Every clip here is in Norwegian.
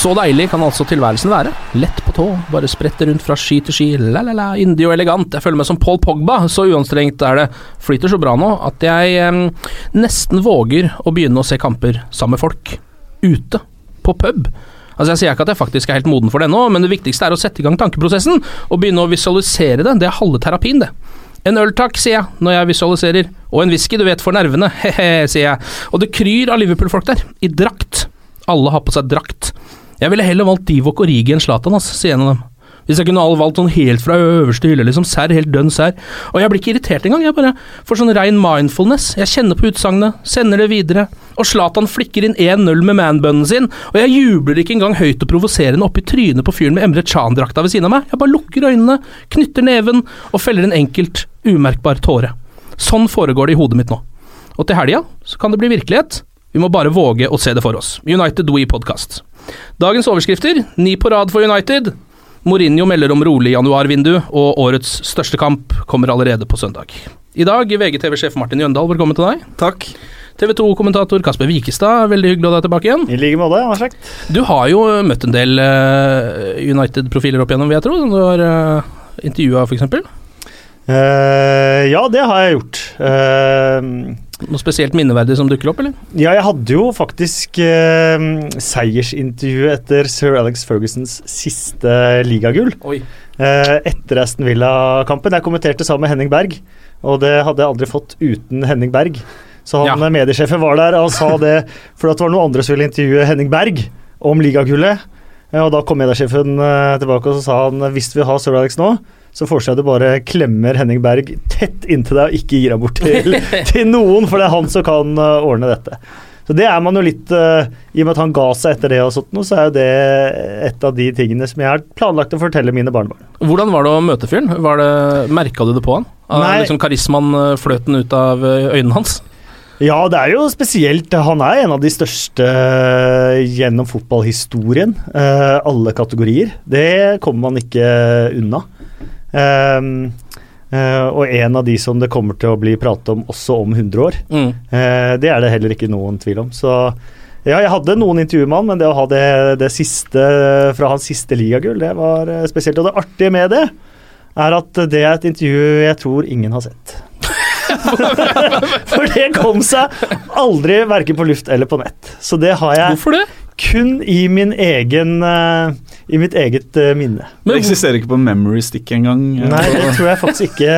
Så deilig kan altså tilværelsen være. Lett på tå, bare sprette rundt fra ski til ski, la-la-la, yndig og elegant. Jeg føler meg som Paul Pogba, så uanstrengt er det. Flyter så bra nå at jeg eh, nesten våger å begynne å se kamper sammen med folk. Ute. På pub. Altså Jeg sier ikke at jeg faktisk er helt moden for det nå, men det viktigste er å sette i gang tankeprosessen og begynne å visualisere det. Det er halve terapien, det. En øl takk, sier jeg når jeg visualiserer. Og en whisky, du vet, for nervene. He-he, sier jeg. Og det kryr av Liverpool-folk der. I drakt. Alle har på seg drakt. Jeg ville heller valgt Divok Origi enn Zlatan, altså, sier en av dem. Hvis jeg kunne valgt sånn helt fra øverste hylle, liksom. Serr, helt dønn serr. Og jeg blir ikke irritert engang, jeg bare får sånn rein mindfulness. Jeg kjenner på utsagnet, sender det videre. Og Zlatan flikker inn 1-0 med manbunnen sin, og jeg jubler ikke engang høyt og provoserende oppi trynet på fyren med Emre Can-drakta ved siden av meg. Jeg bare lukker øynene, knytter neven og feller en enkelt, umerkbar tåre. Sånn foregår det i hodet mitt nå. Og til helga så kan det bli virkelighet. Vi må bare våge å se det for oss. United We Podcast. Dagens overskrifter, ni på rad for United. Mourinho melder om rolig januarvindu, og årets største kamp kommer allerede på søndag. I dag, VGTV-sjef Martin Jøndal, velkommen til deg. Takk. TV 2-kommentator Kasper Wikestad, veldig hyggelig å ha deg tilbake igjen. I like måte. Hva slags? Du har jo møtt en del eh, United-profiler opp igjennom, vil jeg tro, du har uh, intervjua, f.eks. Eh, ja, det har jeg gjort. Uh, Noe spesielt minneverdig som dukker opp, eller? ja, jeg hadde jo faktisk uh, seiersintervju etter sir Alex Fergusons siste ligagull. Eh, etter Aston Villa-kampen. Jeg kommenterte sammen med Henning Berg, og det hadde jeg aldri fått uten Henning Berg. Så han Ja. mediesjefen var der, og sa det for det var noen andre som ville intervjue Henning Berg om ligagullet. Og da kom mediesjefen tilbake og så sa han hvis vi har sir Alex nå, så foreslår jeg du bare klemmer Henning Berg tett inntil deg og ikke gir deg bort til, til noen, for det er han som kan eh, ordne dette. Så det er man jo litt uh, I og med at han ga seg etter det, og sånt så er jo det et av de tingene som jeg har planlagt å fortelle mine barnebarn. Hvordan var det å møte fyren? Merka du det på han? Av. Liksom Karismaen eh, fløt den ut av øynene hans? Ja, det er jo spesielt. Han er en av de største gjennom fotballhistorien. alle kategorier. Det kommer man ikke unna. Ehm, Uh, og en av de som det kommer til å bli pratet om også om 100 år. Mm. Uh, det er det heller ikke noen tvil om. Så ja, jeg hadde noen intervjuer med han, men det å ha det, det siste fra hans siste ligagull, det var eh, spesielt. Og det artige med det er at det er et intervju jeg tror ingen har sett. For det kom seg aldri verken på luft eller på nett. Så det har jeg det? kun i min egen eh, I mitt eget uh, minne. Det eksisterer ikke på memory stick engang. Nei, det tror jeg faktisk ikke.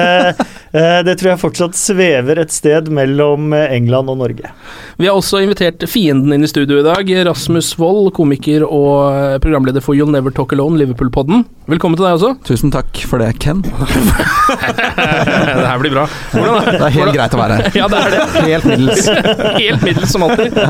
Uh, det tror jeg fortsatt svever et sted mellom eh, England og Norge. Vi har også invitert fienden inn i studio i dag. Rasmus Wold, komiker og programleder for You'll Never Talk Alone, Liverpool-podden. Velkommen til deg også. Tusen takk for det, Ken. det her blir bra. Hvordan Det er helt greit å være her. Ja, det er det. Helt middels. Helt middels som alltid.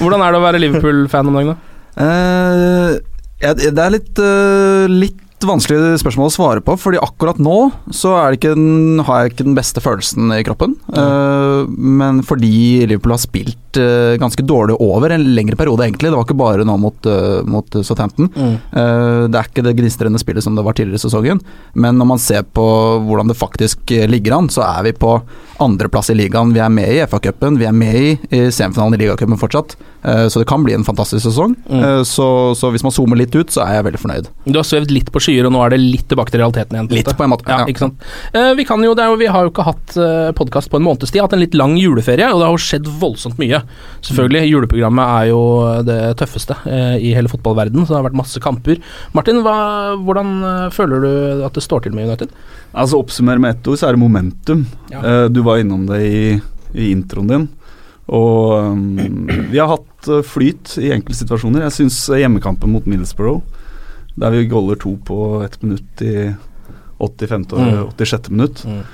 Hvordan er det å være Liverpool-fan om dagen, da? Eh, ja, det er litt, eh, litt vanskelig spørsmål å svare på, fordi akkurat nå så den, har jeg ikke den beste følelsen i kroppen. Eh, men fordi Liverpool har spilt spilt eh, ganske dårlig over en lengre periode, egentlig. Det var ikke bare nå mot, uh, mot Southampton. Mm. Uh, det er ikke det gnistrende spillet som det var tidligere i sesongen, men når man ser på hvordan det faktisk eh, ligger an, så er vi på andreplass i ligaen. Vi er med i FA-cupen, vi er med i, i semifinalen i ligacupen fortsatt, eh, så det kan bli en fantastisk sesong. Mm. Eh, så, så hvis man zoomer litt ut, så er jeg veldig fornøyd. Du har svevd litt på skyer, og nå er det litt tilbake til realiteten igjen. Litt på en måte, Ja, ja. ikke sant? Eh, vi, kan jo, det jo, vi har jo ikke hatt uh, podkast på en måneds tid, hatt en litt lang juleferie, og det har jo skjedd voldsomt mye. Selvfølgelig, juleprogrammet er jo det tøffeste eh, i hele fotballverden, så det har vært masse kamper. Martin, hva, hvordan eh, føler du at det står til med United? Altså Oppsummer med ett ord, så er det momentum. Ja. Eh, du var innom det i, i introen din. Og um, vi har hatt flyt i enkelte situasjoner. Jeg syns hjemmekampen mot Middlesbrough, der vi goller to på ett minutt i 85. og Mm. 86. minutt, Mm.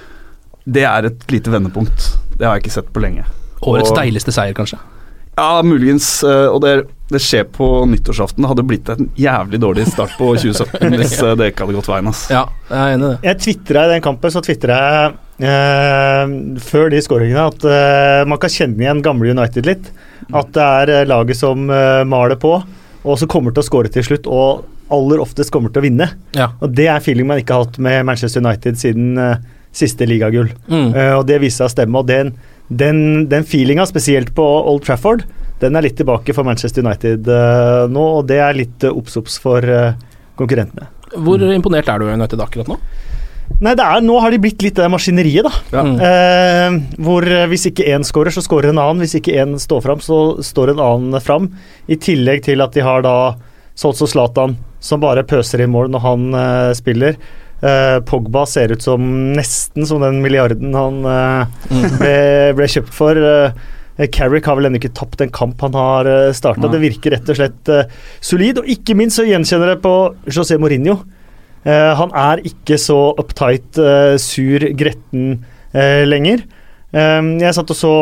det er et lite vendepunkt. Det har jeg ikke sett på lenge. Årets Og- deiligste seier, kanskje? Ja, muligens. eh, Og det, det skjer på nyttårsaften. Det hadde blitt en jævlig dårlig start på 2017 hvis eh, det ikke hadde gått veien. Altså. Ja, jeg er enig i det. Jeg tvitra i den kampen, så tvitra jeg eh, før de skåringene at eh, man kan kjenne igjen gamle United litt. At det er eh, laget som eh, maler på, og som kommer til å skåre til slutt, og aller oftest kommer til å vinne. Ja. Og Det er feeling man ikke har hatt med Manchester United siden uh, siste ligagull. Mm. Uh, og det viser seg å stemme. Og den, den, den feelinga, spesielt på Old Trafford, den er litt tilbake for Manchester United uh, nå, og det er litt uh, obs-obs for uh, konkurrentene. Hvor imponert er du i United akkurat nå? Nei, det er, nå har de blitt litt det maskineriet, da. Ja. Mm. Eh, hvor eh, hvis ikke én scorer, så scorer en annen. Hvis ikke én står fram, så står en annen fram. I tillegg til at de har da sånn Zlatan, som bare pøser inn mål når han eh, spiller. Eh, Pogba ser ut som nesten som den milliarden han eh, ble, ble kjøpt for. Eh, Carrick har vel ennå ikke tapt en kamp han har starta. Det virker rett og slett solid. Og ikke minst så gjenkjenner jeg på José Mourinho. Han er ikke så uptight, sur, gretten lenger. Eh, jeg satt og så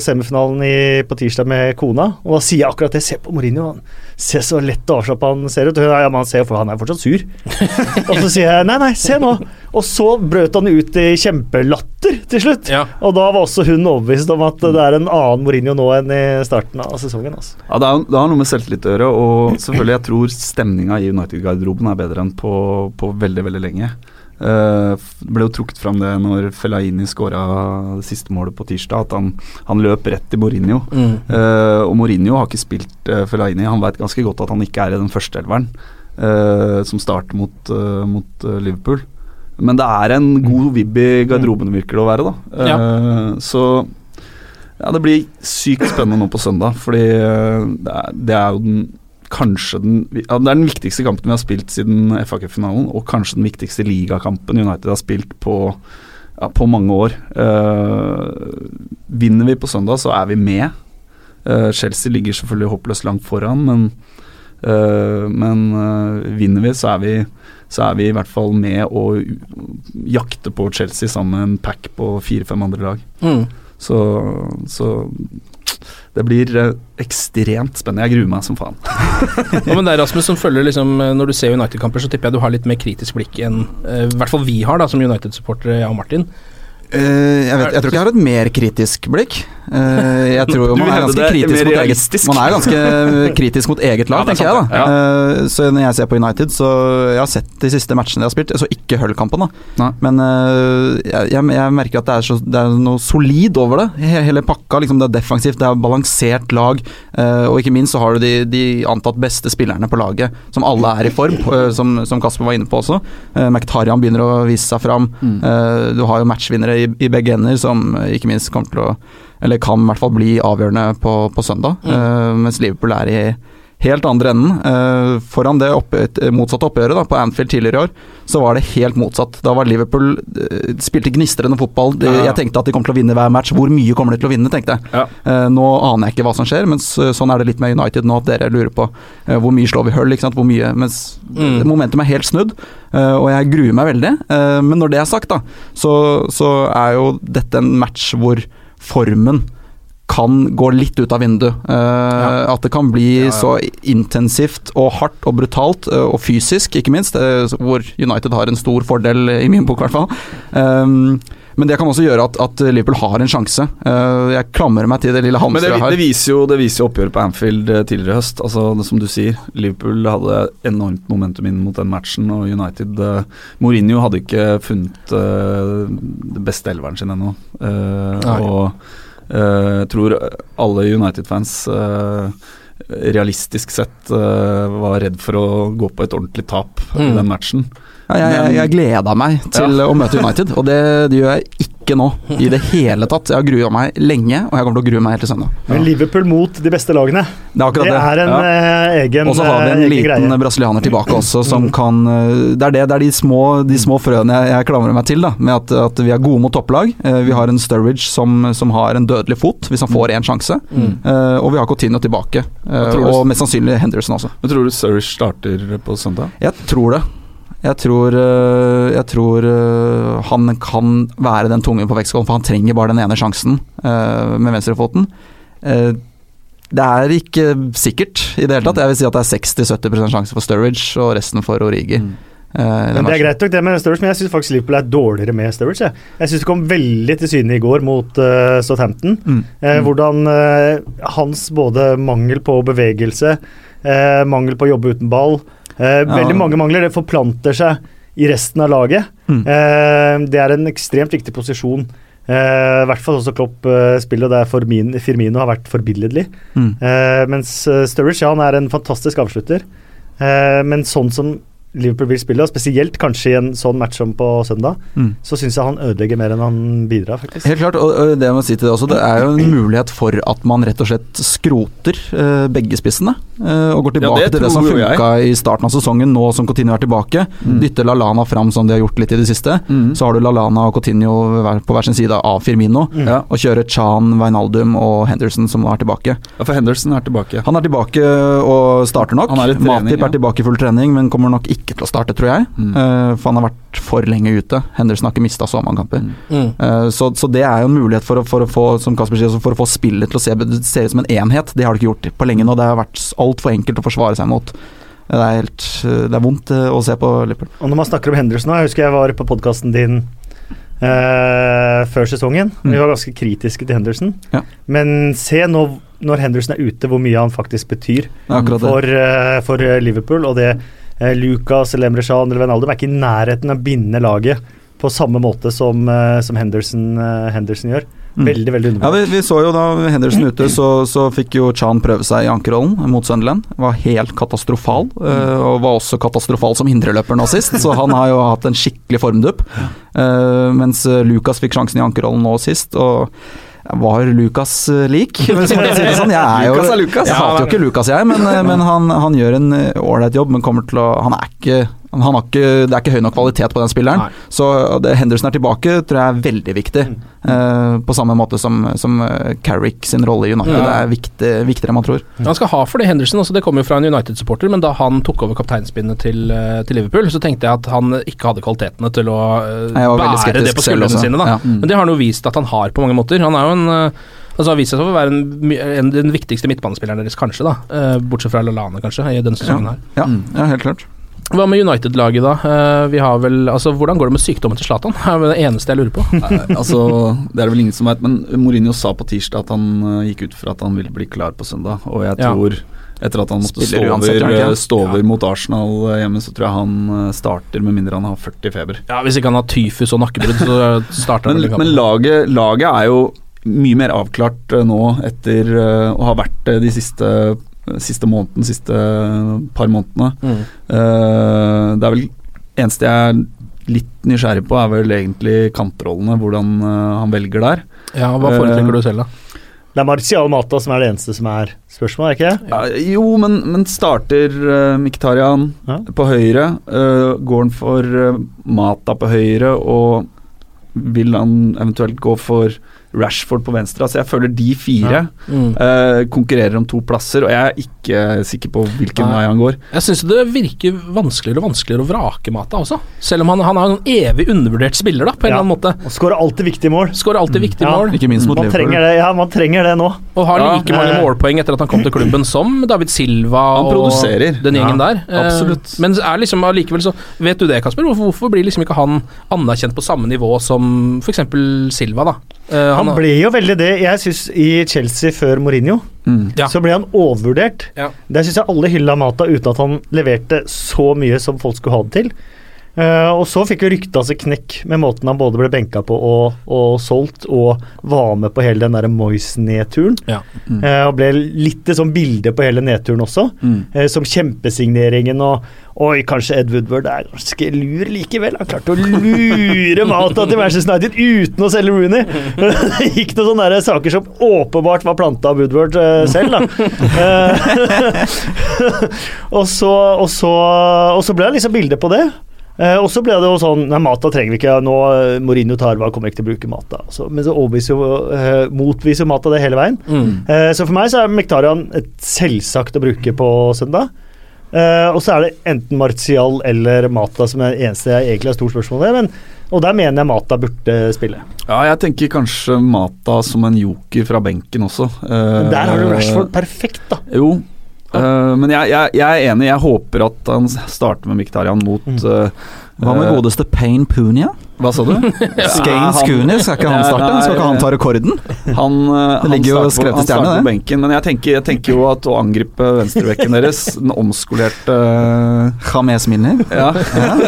semifinalen i, på tirsdag med kona, og da sier jeg akkurat det. Se på Mourinho, han ser så lett og avslappa han ser ut. Ja, men han ser for han er fortsatt sur. og så sier jeg nei, nei, se nå. Og så brøt han ut i kjempelatter til slutt. Ja. Og da var også hun overbevist om at det er en annen Mourinho nå enn i starten av sesongen. Altså. Ja, det, er, det har noe med selvtillit å gjøre, og selvfølgelig jeg tror stemninga i United-garderoben er bedre enn på, på veldig, veldig lenge. Det ble jo trukket fram det når Fellaini skåra det siste målet på tirsdag, at han, han løp rett i Mourinho. Mm. Uh, og Mourinho har ikke spilt uh, Fellaini. Han veit ganske godt at han ikke er i den førsteelveren uh, som starter mot, mot Liverpool. Men det er en god vibb i garderoben, virker det å være. da ja. Så ja, det blir sykt spennende nå på søndag, fordi det er, det er jo den kanskje den ja, Det er den viktigste kampen vi har spilt siden FA-cupfinalen, og kanskje den viktigste ligakampen United har spilt på, ja, på mange år. Uh, vinner vi på søndag, så er vi med. Uh, Chelsea ligger selvfølgelig håpløst langt foran, men, uh, men vinner vi, så er vi så er vi i hvert fall med å jakte på Chelsea sammen med en pack på fire-fem andre lag. Mm. Så, så det blir eh, ekstremt spennende. Jeg gruer meg som faen. ja, men det er Rasmus, som følger liksom eh, Når du ser United-kamper, så tipper jeg du har litt mer kritisk blikk enn eh, i hvert fall vi har, da, som United-supportere, jeg og Martin. Eh, jeg, vet, jeg tror ikke jeg har et mer kritisk blikk. Eh, jeg tror jo man er ganske kritisk mot eget. Man er ganske kritisk mot eget lag, Ja, tenker sant, jeg. da Eh, Så når jeg ser på United, så Jeg har sett de siste matchene de har spilt. Jeg så ikke Hull-kampen, da. Men jeg, jeg, merker at det er, så, det er noe solid over det. Hele pakka. Liksom, det er defensivt, det er balansert lag. og ikke minst så har du de, de antatt beste spillerne på laget, som alle er i form, som, som Kasper var inne på også. Mkhitaryan begynner å vise seg fram. Mm. Du har jo matchvinnere i, i begge ender, som ikke minst kommer til å Eller kan i hvert fall bli avgjørende på, på søndag. Eh, mens Liverpool er i helt andre enden. Eh, foran det opp, motsatte oppgjøret da, på Anfield tidligere i år, så var det helt motsatt. Da var Liverpool eh, spilte gnistrende fotball. Ja, ja. Jeg tenkte at de kom til å vinne hver match. Hvor mye kommer de til å vinne, tenkte jeg. Ja. Eh, nå aner jeg ikke hva som skjer, mens eh, sånn er det litt med United nå, at dere lurer på hvor mye slår vi Hull, ikke sant, hvor mye Mens Mm. momentum er helt snudd, eh, og jeg gruer meg veldig. Eh, men når det er sagt, da, så, så er jo dette en match hvor formen kan gå litt ut av vinduet. Eh, At det kan bli Ja, ja. så intensivt og hardt og brutalt, uh, og fysisk, ikke minst, uh, hvor United har en stor fordel, i min bok i hvert fall. Um, Men det kan også gjøre at, at Liverpool har en sjanse. Jeg klamrer meg til det lille Men det, det, viser jo, det viser oppgjøret på Anfield tidligere i høst. Altså, det, som du sier, Liverpool hadde enormt momentum inn mot den matchen, og United Mourinho hadde ikke funnet uh, det beste elveren sin ennå. Og jeg tror alle United-fans eh, realistisk sett eh, var redd for å gå på et ordentlig tap i Mm. den matchen. Ja, jeg, jeg, jeg gleda meg til Ja. å møte United, og det, det gjør jeg ikke nå i det hele tatt. Jeg har grua meg lenge, og jeg kommer til å grue meg helt til søndag. Men Liverpool mot de beste lagene, Det er det det. er en ja. egen, Og så har vi en eh, liten greie. brasilianer tilbake også, som kan eh, Det er det, det er de små, de små frøene jeg, jeg klamrer meg til, da. Med at, at vi er gode mot topplag. Eh, Vi har en Sturridge som, som har en dødelig fot, hvis han får én sjanse. Mm. og vi har Coutinho tilbake. eh, og mest sannsynlig Henderson også. Men tror du Sturridge starter på søndag? Jeg tror det. Jeg tror, øh, jeg tror øh, han kan være den tunge på vektskålen, for han trenger bare den ene sjansen øh, med venstrefoten. Eh, det er ikke sikkert i det hele tatt. Jeg vil si at det er 60-70% sjanse for Sturridge og resten for Origi. Mm. eh, Men Det er greit nok det med Sturridge, men jeg syns faktisk Liverpool er dårligere med Sturridge. Jeg, jeg syns det kom veldig til syne i går mot uh, Southampton. Mm. Eh, hvordan eh, hans både mangel på bevegelse, eh, mangel på å jobbe uten ball eh, Veldig mange mangler. Det forplanter seg i resten av laget. Mm. Eh, det er en ekstremt viktig posisjon. Eh, I hvert fall også Klopp eh, spiller, der Firmino, Firmino har vært forbilledlig. Mm. Eh, mens Sturridge ja, han er en fantastisk avslutter. Eh, men sånn som Liverpool vil spille, og spesielt kanskje i en sånn match som på søndag, Mm. så syns jeg han ødelegger mer enn han bidrar, faktisk. Helt klart, og det jeg må si til det også, det er jo en mulighet for at man rett og slett skroter eh, begge spissene. eh, og går tilbake Ja, det til det som funka i starten av sesongen, nå som Coutinho er tilbake. Dytter Lallana fram som de har gjort litt i det siste. Mm. Så har du Lallana og Coutinho på hver sin side av Firmino. Ja. Og kjører Chan, Wijnaldum og Henderson som nå er tilbake. ja, for Henderson er tilbake. Han er tilbake og starter nok. Han er i trening, Matip er tilbake i full trening, men kommer nok ikke til å starte, tror jeg. Mm. Uh, for han har vært for lenge ute. Henderson har ikke mista så mange kamper. Mm. Uh, Så, så det er jo en mulighet for å, for å få som Kasper sier, for å få spillet til å se, se ut som en enhet. Det har det ikke gjort på lenge nå. Det har vært altfor enkelt å forsvare seg mot. Det er, helt, det er vondt eh, å se på Liverpool. Og når man snakker om Henderson nå, jeg husker jeg var på podkasten din Uh, før sesongen. Mm. Vi var ganske kritiske til Henderson. Ja. Men se nå når Henderson er ute, hvor mye han faktisk betyr for, uh, for eh, Liverpool. Og det eh, Lucas eller Emre Can eller Wijnaldum er ikke i nærheten av å binde laget på samme måte som, eh, som Henderson, eh, Henderson gjør. Mm. Veldig, veldig Ja, vi, vi så jo da Henderson ute, så, så fikk jo Chan prøve seg i ankerrollen mot Sunderland. Var helt katastrofal, eh, og var også katastrofal som indreløper nå sist, så han har jo hatt en skikkelig formdupp. Eh, mens Lucas fikk sjansen i ankerrollen nå sist, og var Lucas eh, lik, hvis man kan si det sånn. Jeg, er jo, Lucas er Lucas. jeg hater jo ikke Lucas, jeg, men, eh, men han, han gjør en eh, ålreit jobb. Men kommer til å Han er ikke han har ikke, det er ikke høy nok kvalitet på den spilleren. Nei. Så det, Henderson er tilbake, tror jeg er veldig viktig. Eh, på samme måte som, som eh, Carrick sin rolle i United. Ja. Det er viktig, viktigere enn man tror. Han skal ha for det, Henderson. Også, det kommer jo fra en United-supporter, men da han tok over kapteinspinnet til, eh, til Liverpool, så tenkte jeg at han ikke hadde kvalitetene til å eh, bære det på skuldrene sine. Da. Ja. Mm. Men det har han jo vist at han har på mange måter. Han er jo en Altså Han vist seg å være en, en, den viktigste midtbanespilleren deres, kanskje. da Bortsett fra Lallane, kanskje, i denne sesongen her. Ja, ja, helt klart. Hva med United-laget, da? Eh, vi har vel Altså Hvordan går det med sykdommen til Zlatan? Det er det eneste jeg lurer på. Nei, altså, det er det vel ingen som vet, men Mourinho sa på tirsdag at han eh, gikk ut fra at han ville bli klar på søndag. Og jeg Ja. tror, etter at han måtte stå over, eh, stå over mot Arsenal hjemme, så tror jeg han starter, med mindre han har 40 feber. Ja, Hvis ikke han har tyfus og nakkebrudd, så starter han Men, men laget, laget er jo mye mer avklart nå etter å ha vært det de siste, siste måneden, siste par månedene. Mm. Uh, det er vel eneste jeg er litt nysgjerrig på, er vel egentlig kantrollene, hvordan uh, han velger der. Ja, Hva foretrekker du selv, da? Det er Martial Mata som er det eneste som er spørsmålet, er ikke det? Ja, jo, men, men starter uh, Mkhitaryan Ja. på høyre. Uh, går han for uh, Mata på høyre, og vil han eventuelt gå for Rashford på venstre. Altså Jeg føler de fire Mm. uh, konkurrerer om to plasser, og jeg er ikke sikker på hvilken Nei. vei han går. Jeg syns det virker vanskeligere og vanskeligere å vrake Mata også. Selv om han, han er en evig undervurdert spiller, da, på en Ja. eller annen måte. Og skårer alltid viktige mål. Skårer alltid viktige Ja. mål. Ikke minst mot Man Liverpool. trenger det, ja, man trenger det nå. Og har Ja, like mange eh, målpoeng etter at han kom til klubben som David Silva Han og den gjengen Ja, der. Eh, absolutt. Men er liksom allikevel så Vet du det, Kasper? Hvorfor, hvorfor blir liksom ikke han anerkjent på samme nivå som f.eks. Silva, da? Uh, Han ble jo veldig det. Jeg syns i Chelsea før Mourinho Mm. Ja. så ble han overvurdert. Ja. Der syns jeg alle hylla Mata uten at han leverte så mye som folk skulle ha det til. Eh, og så fikk jo rykta seg knekk med måten han både ble benka på og, og solgt, og var med på hele den der Moyes-nedturen. Ja. Mm. Uh, og ble litt et sånn bilde på hele nedturen også, Mm. uh, som kjempesigneringen og Oi, kanskje Ed Woodward er ganske lur likevel. Han klarte å lure Mata til Manchester United uten å selge Rooney. Det gikk noen sånne der saker som åpenbart var planta av Woodward selv, da. Og, så, og, så, og så ble det liksom bilde på det. Eh, og så ble det jo sånn Nei, Mata trenger vi ikke. Nå eh, Mourinho Tarva kommer ikke til å bruke Mata. Så, men så overbeviser jo, eh, motviser Mata det hele veien. Mm. Eh, så for meg så er Mektarian et selvsagt å bruke på søndag. Eh, og så er det enten Martial eller Mata som er det eneste jeg egentlig har stort spørsmål ved. Men, og der mener jeg Mata burde spille. Ja, jeg tenker kanskje Mata som en joker fra benken også. Eh, der har du Rashford perfekt, da. Jo, eh, men jeg, jeg, jeg er enig. Jeg håper at han starter med Miktarian mot eh, Hva med eh, godeste Payne Punia? Hva sa du? Skanes han- Cooney, skal ikke han starte? nei, Skal ikke han ta rekorden? Han, uh, han ligger jo skrevet i han starter på det. benken, men jeg tenker, jeg tenker jo at å angripe venstrebekken deres, den omskolerte James Minner? ja,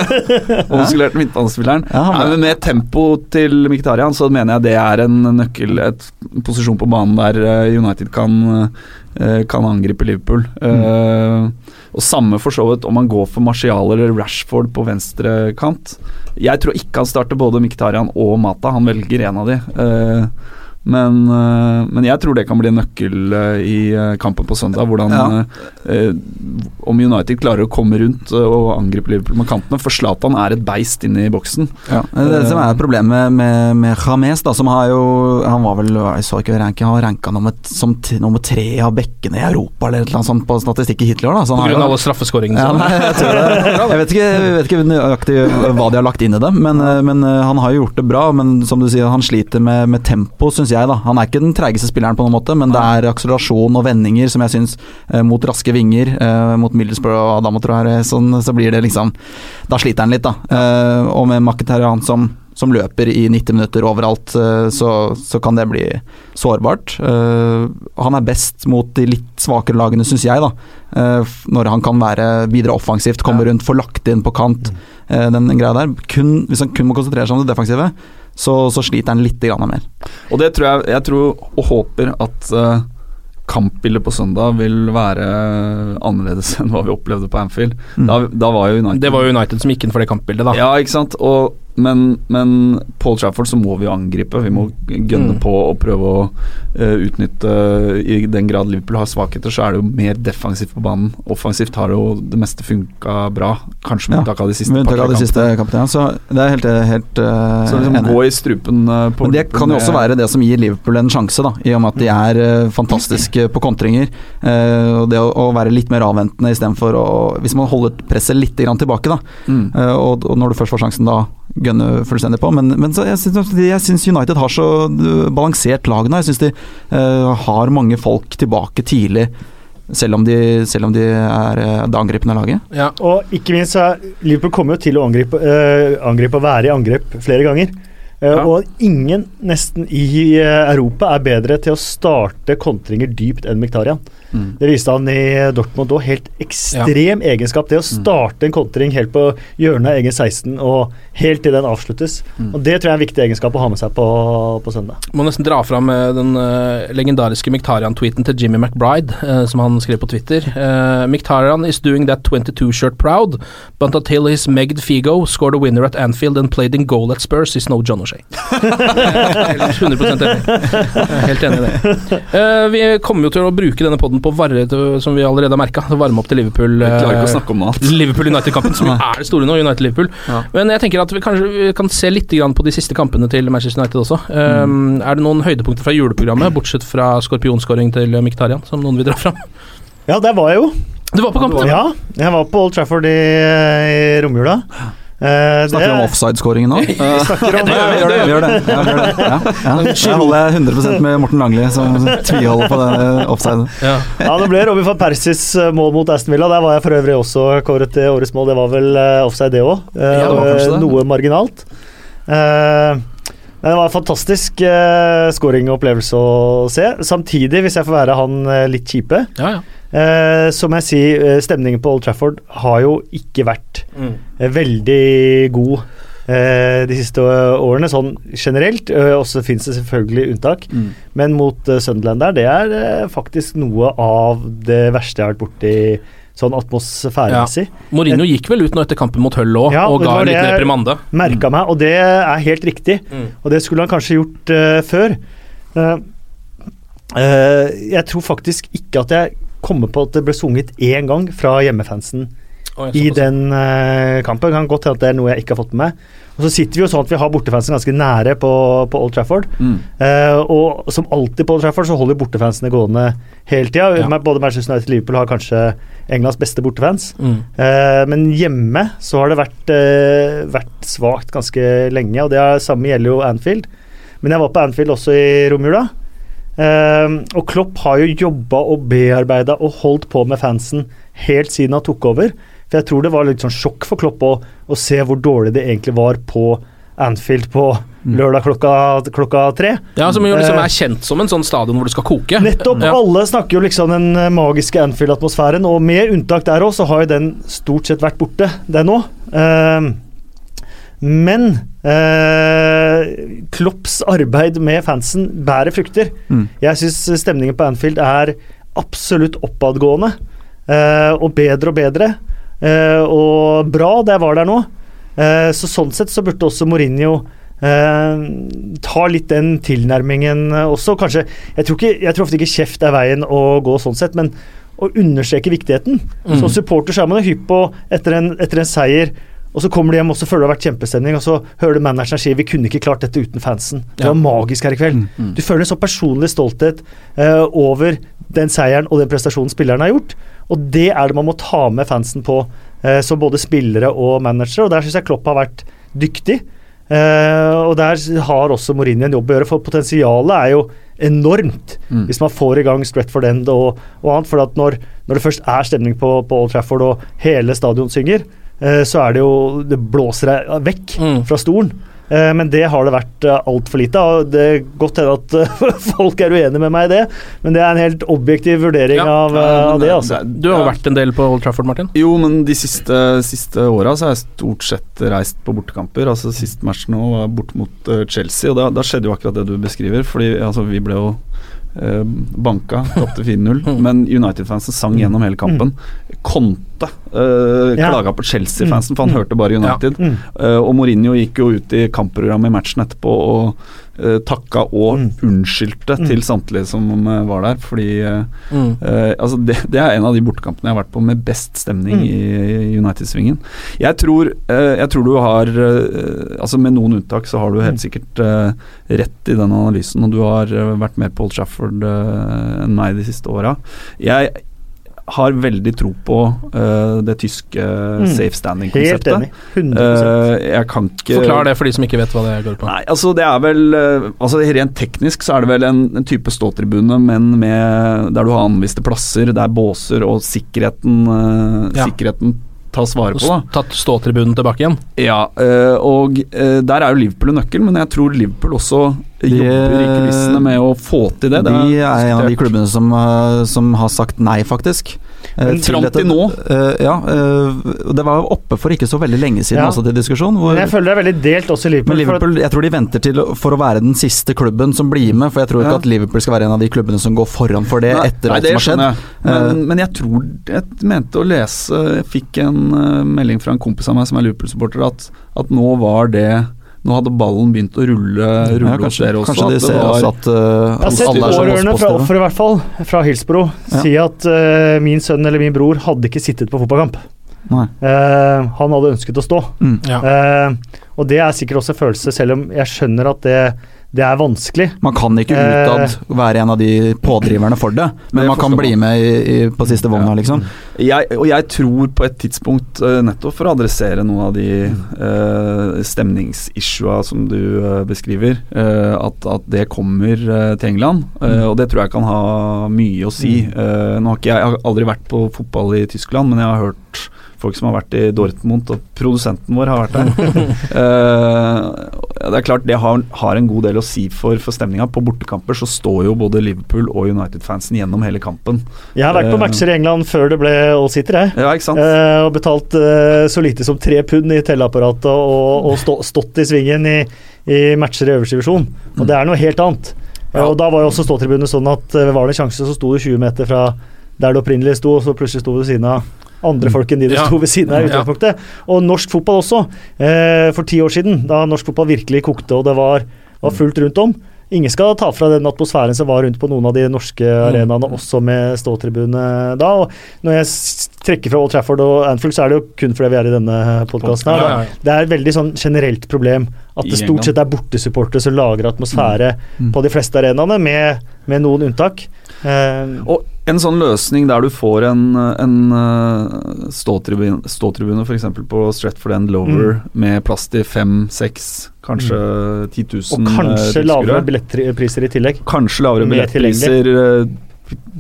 omskolerte midtbanespilleren Ja, Med tempo til Miktarian så mener jeg det er en nøkkel, et posisjon på banen der United kan, kan angripe Liverpool. Eh, og Samme for så vidt om han går for Martial eller Rashford på venstre kant. Jeg tror ikke han starter både Miktarian og Mata, han velger en av de. Eh, men, eh, men jeg tror det kan bli en nøkkel eh, i eh, kampen på søndag. Hvordan Ja. eh, Om United klarer å komme rundt og angripe Liverpool med kantene. For Zlatan er et beist inne i boksen. Ja, det det som er problemet med, med James, da, som har jo Han var vel Jeg så ikke ranking, han ranka nummer, som t nummer tre av bekkene i Europa, eller noe sånt på statistikk i Hitler. Da, så På grunn av alle straffeskåringene. Ja, nei, jeg, det. jeg vet ikke, jeg vet ikke nøyaktig hva de har lagt inn i det, men, men han har jo gjort det bra. Men som du sier, han sliter med, med tempo, syns jeg. Da Han er ikke den treigeste spilleren, på noen måte, men det er akselerasjon og vendinger som jeg syns eh, mot raske vinger, eh, mot Middlesbrough og Adamo, tror jeg, sånn, så blir det liksom Da sliter han litt, da. Eh, og med Maketarian som som løper i 90 minutter overalt, eh, så, så kan det bli sårbart. Eh, han er best mot de litt svakere lagene, syns jeg, da. Eh, når han kan være bidra offensivt, komme rundt, få lagt inn på kant. Den, den greia der. Kun, hvis han kun må konsentrere seg om det defensive, så, så sliter han litt mer. Og det tror jeg Jeg tror og håper at uh, kampbildet på søndag vil være annerledes enn hva vi opplevde på Anfield. Mm. Da, da var jo United Det var jo United som gikk inn for det kampbildet, da. Ja, ikke sant. Og, men, men Paul Trafford så må vi jo angripe. Vi må gønne Mm. på og prøve å uh, utnytte I den grad Liverpool har svakheter, så er det jo mer defensivt på banen. Offensivt har det jo det meste funka bra, kanskje med Ja, unntak av de siste av de siste kampene. ja. Så det er helt, helt uh, Så liksom gå i strupen uh, på Men det kan jo også være det som gir Liverpool en sjanse, da, i og med at de er fantastiske på kontringer. Og det å, å være litt mer avventende istedenfor å Hvis man holder presset litt grann tilbake, da, Mm. og, og når du først får sjansen, da gønne fullstendig på. Men, men så jeg synes jeg syns United har så eh, balansert lag nå. Jeg syns de uh, har mange folk tilbake tidlig. Selv om de, selv om de er eh, det angripende laget. Ja. Og ikke minst så er Liverpool kommer jo til å angripe, eh, angripe og være i angrep flere ganger. Eh, Ja. Og ingen nesten i eh, Europa er bedre til å starte kontringer dypt enn Miktarian. Mm. Det viste han i Dortmund òg. Helt ekstrem egenskap. Det å starte en kontring helt på hjørnet av egen 16 og helt til den avsluttes. Mm. Og Det tror jeg er en viktig egenskap å ha med seg på, på søndag. Må nesten dra fram eh, den uh, legendariske Miktarian-tweeten til Jimmy McBride, uh, som han skrev på Twitter. Uh, Miktarian is doing that 22-shirt proud, but until his Megd Figo scored a winner at Anfield and played in goal at Spurs, is no John noe skje. Helt 100 enig. Helt enig i det. Uh, vi kommer jo til å bruke denne poden på varre, som vi allerede har merka, varme opp til Liverpool. Jeg klarer ikke å eh, snakke om noe. Liverpool United-kampen, som er det store nå. United-Liverpool. Ja. Men jeg tenker at vi kanskje vi kan se litt grann på de siste kampene til Manchester United også. Um, Er det noen høydepunkter fra juleprogrammet, bortsett fra skorpionskåring til Miktarian, som noen vil dra fram? Ja, der var jeg jo. Du var på kamp. Ja, jeg var på Old Trafford i, i romjula. Eh, Snakker vi om offside-skåringen nå? Vi snakker om Ja, gjør det. vi gjør det, ja, vi gjør det. Ja, ja. Jeg holder 100% med Morten Langli, som tviholder på det offside. Ja. Ja, det ble Robin van Persis eh, mål mot Aston Villa. Der var jeg for øvrig også kåret til årets mål. Det var vel eh, offside, det òg. Ja, det var kanskje det. Noe marginalt. Uh, det var en fantastisk uh, scoring og opplevelse å se. Samtidig, hvis jeg får være han eh, litt kjipe, Ja, ja. Eh, så må jeg si eh, stemningen på Old Trafford har jo ikke vært mm. veldig god eh, de siste årene, sånn generelt. Uh, også fins det selvfølgelig unntak. Mm. Men mot uh, Sunderland der, det er eh, faktisk noe av det verste jeg har vært borti sånn atmosfæremessig. Mourinho gikk vel ut nå etter kampen mot Hull òg, Ja, og ga en liten reprimande. Merka meg, og det er helt riktig. Mm. Og det skulle han kanskje gjort uh, før. Uh, uh, jeg tror faktisk ikke at jeg kommer på at det ble sunget én gang fra hjemmefansen oh, i den uh, kampen. Det kan godt hende at det er noe jeg ikke har fått med meg. Og så sitter vi jo sånn at vi har bortefansen ganske nære på, på Old Trafford. Mm. Uh, og som alltid på Old Trafford så holder bortefansene gående hele tida. Ja. Både Manchester United og Liverpool har kanskje Englands beste bortefans. Mm. Uh, men hjemme så har det vært, vært svakt ganske lenge, og det er, samme gjelder jo Anfield. Men jeg var på Anfield også i romjula. Eh, og Klopp har jo jobba og bearbeida og holdt på med fansen helt siden han tok over. For jeg tror det var litt sånn sjokk for Klopp å, å se hvor dårlig det egentlig var på Anfield på lørdag klokka, klokka tre. Ja, Som jo liksom Eh, er kjent som en sånn stadion hvor det skal koke. Nettopp. Ja. Alle snakker jo liksom den eh, magiske Anfield-atmosfæren, og med unntak der òg, så har jo den stort sett vært borte, den òg. men eh, Klopps arbeid med fansen bærer frukter. Mm. Jeg syns stemningen på Anfield er absolutt oppadgående, eh, og bedre og bedre. Eh, og bra, det var der nå. Eh, så sånn sett så burde også Mourinho eh, ta litt den tilnærmingen også. Kanskje Jeg tror, ikke, jeg tror ofte ikke kjeft er veien å gå sånn sett, men å understreke viktigheten. Mm. Som supporter så er man hypp på etter en, etter en seier. Og så kommer de hjem og så føler det har vært kjempestemning, og så hører du manageren si vi kunne ikke klart dette uten fansen. Det var Ja. magisk her i kveld. Mm. Du føler en så personlig stolthet eh, over den seieren og den prestasjonen spilleren har gjort. Og det er det man må ta med fansen på, eh, som både spillere og managere. Og der syns jeg Klopp har vært dyktig. Eh, og der har også Mourinho en jobb å gjøre, for potensialet er jo enormt Mm. hvis man får i gang Stretford End og, og annet. For at når, når det først er stemning på, på Old Trafford og hele stadion synger, så er det jo Det blåser deg vekk Mm. fra stolen. Eh, men det har det vært uh, altfor lite av. og Det er godt hende at eh, folk er uenige med meg i det, men det er en helt objektiv vurdering Ja, av, eh, av det. altså. Du har jo vært en del på Old Trafford, Martin. Jo, men de siste, siste åra så har jeg stort sett reist på bortekamper. Altså Sist match nå var bort mot eh, Chelsea, og da, da skjedde jo akkurat det du beskriver. Fordi altså, vi ble jo uh, banka, tapte 4-0. men United-fansen sang gjennom hele kampen. Conte uh, Ja. klaga på Chelsea-fansen, for han Mm. hørte bare United. Mm. Uh, og Mourinho gikk jo ut i kampprogrammet i matchen etterpå og eh, takka og Mm. unnskyldte Mm. til samtlige som eh, var der, fordi uh, Mm. uh, altså det, det er en av de bortekampene jeg har vært på med best stemning Mm. i, i United-svingen. Jeg tror, jeg tror du har Altså Med noen unntak så har du helt Mm. sikkert rett i den analysen, og du har vært mer Paul eh, enn meg de siste åra. Jeg har veldig tro på uh, det tyske Mm. safe standing-konseptet. enig. 100 uh, jeg kan ikke Forklar det for de som ikke vet hva det går på. Nei, altså det er vel uh, Altså Rent teknisk så er det vel en, en type ståtribune, men med der du har anviste plasser, det er båser, og sikkerheten eh, Ja. Sikkerheten tas vare på, da. Tatt ståtribunen tilbake igjen. Ja, eh, og eh, der er jo Liverpool en nøkkel, men jeg tror Liverpool også jobber i kulissene med å få til det. det De er en av de klubbene som, eh, som har sagt nei, faktisk. Eh, Men fram til nå? eh, ja. eh, det var oppe for ikke så veldig lenge siden Ja. også til diskusjon. Hvor, Men jeg føler det er veldig delt også i Liverpool. men at- Liverpool, jeg tror de venter til for å være den siste klubben som blir med. For jeg tror ikke Ja. at Liverpool skal være en av de klubbene som går foran for det Nei, etter nei, alt det som har skjedd. jeg. Men, men jeg tror Jeg mente å lese Jeg fikk en melding fra en kompis av meg som er Liverpool-supporter, at, at nå var det Nå hadde ballen begynt å rulle, rulle Ja, hos kanskje, dere også. kanskje de at det ser var- også at uh, Jeg har sett pårørende fra offeret, i hvert fall, fra Hillsbro, Ja. si at uh, min sønn eller min bror hadde ikke sittet på fotballkamp. Nei. Eh, han hadde ønsket å stå. Mm. Ja. Uh, og det er sikkert også en følelse, selv om jeg skjønner at det, det er vanskelig. Man kan ikke Eh. utad være en av de pådriverne for det, men man kan bli med i, i, på siste vogna, liksom. Jeg, og jeg tror på et tidspunkt, eh, nettopp for å adressere noen av de uh, stemningsissua som du uh, beskriver, uh, at, at det kommer eh, til England. Mm. og det tror jeg kan ha mye å si. Eh, nå har ikke jeg, jeg har aldri vært på fotball i Tyskland, men jeg har hørt folk som har vært i Dortmund, og produsenten vår har vært der. uh, det er klart det har, har en god del å si for, for stemninga. På bortekamper så står jo både Liverpool og United-fansen gjennom hele kampen. Jeg har vært på uh, matcher i England før det ble all-sitter, jeg. Ja, ikke sant? Uh, og betalt så lite som tre pund i telleapparatet og, og stå, stått i svingen i, i matcher i øverste divisjon. Og det er noe helt annet. Ja. og da var jo også ståtribunene sånn at var det en sjanse, så sto du 20 meter fra der det opprinnelig sto, og så plutselig sto du ved siden av andre folk enn de du Ja. sto ved siden av i utgangspunktet. Og norsk fotball også. Eh, for ti år siden, da norsk fotball virkelig kokte og det var, var fullt rundt om. Ingen skal ta fra den atmosfæren som var rundt på noen av de norske arenaene, også med ståtribune da. Og når jeg trekker fra Old Trafford og Anfield, så er det jo kun fordi vi er i denne podkasten her. Da. Det er et veldig sånn generelt problem at det stort sett er bortesupportere som lager atmosfære Mm. på de fleste arenaene, med, med noen unntak. Um, Og en sånn løsning der du får en, en uh, ståtribune, ståtribune f.eks. på Stretford End Lower med plass til fem, seks, kanskje 10 000 og kanskje eh, lavere billettpriser i tillegg. Kanskje lavere billettpriser. eh,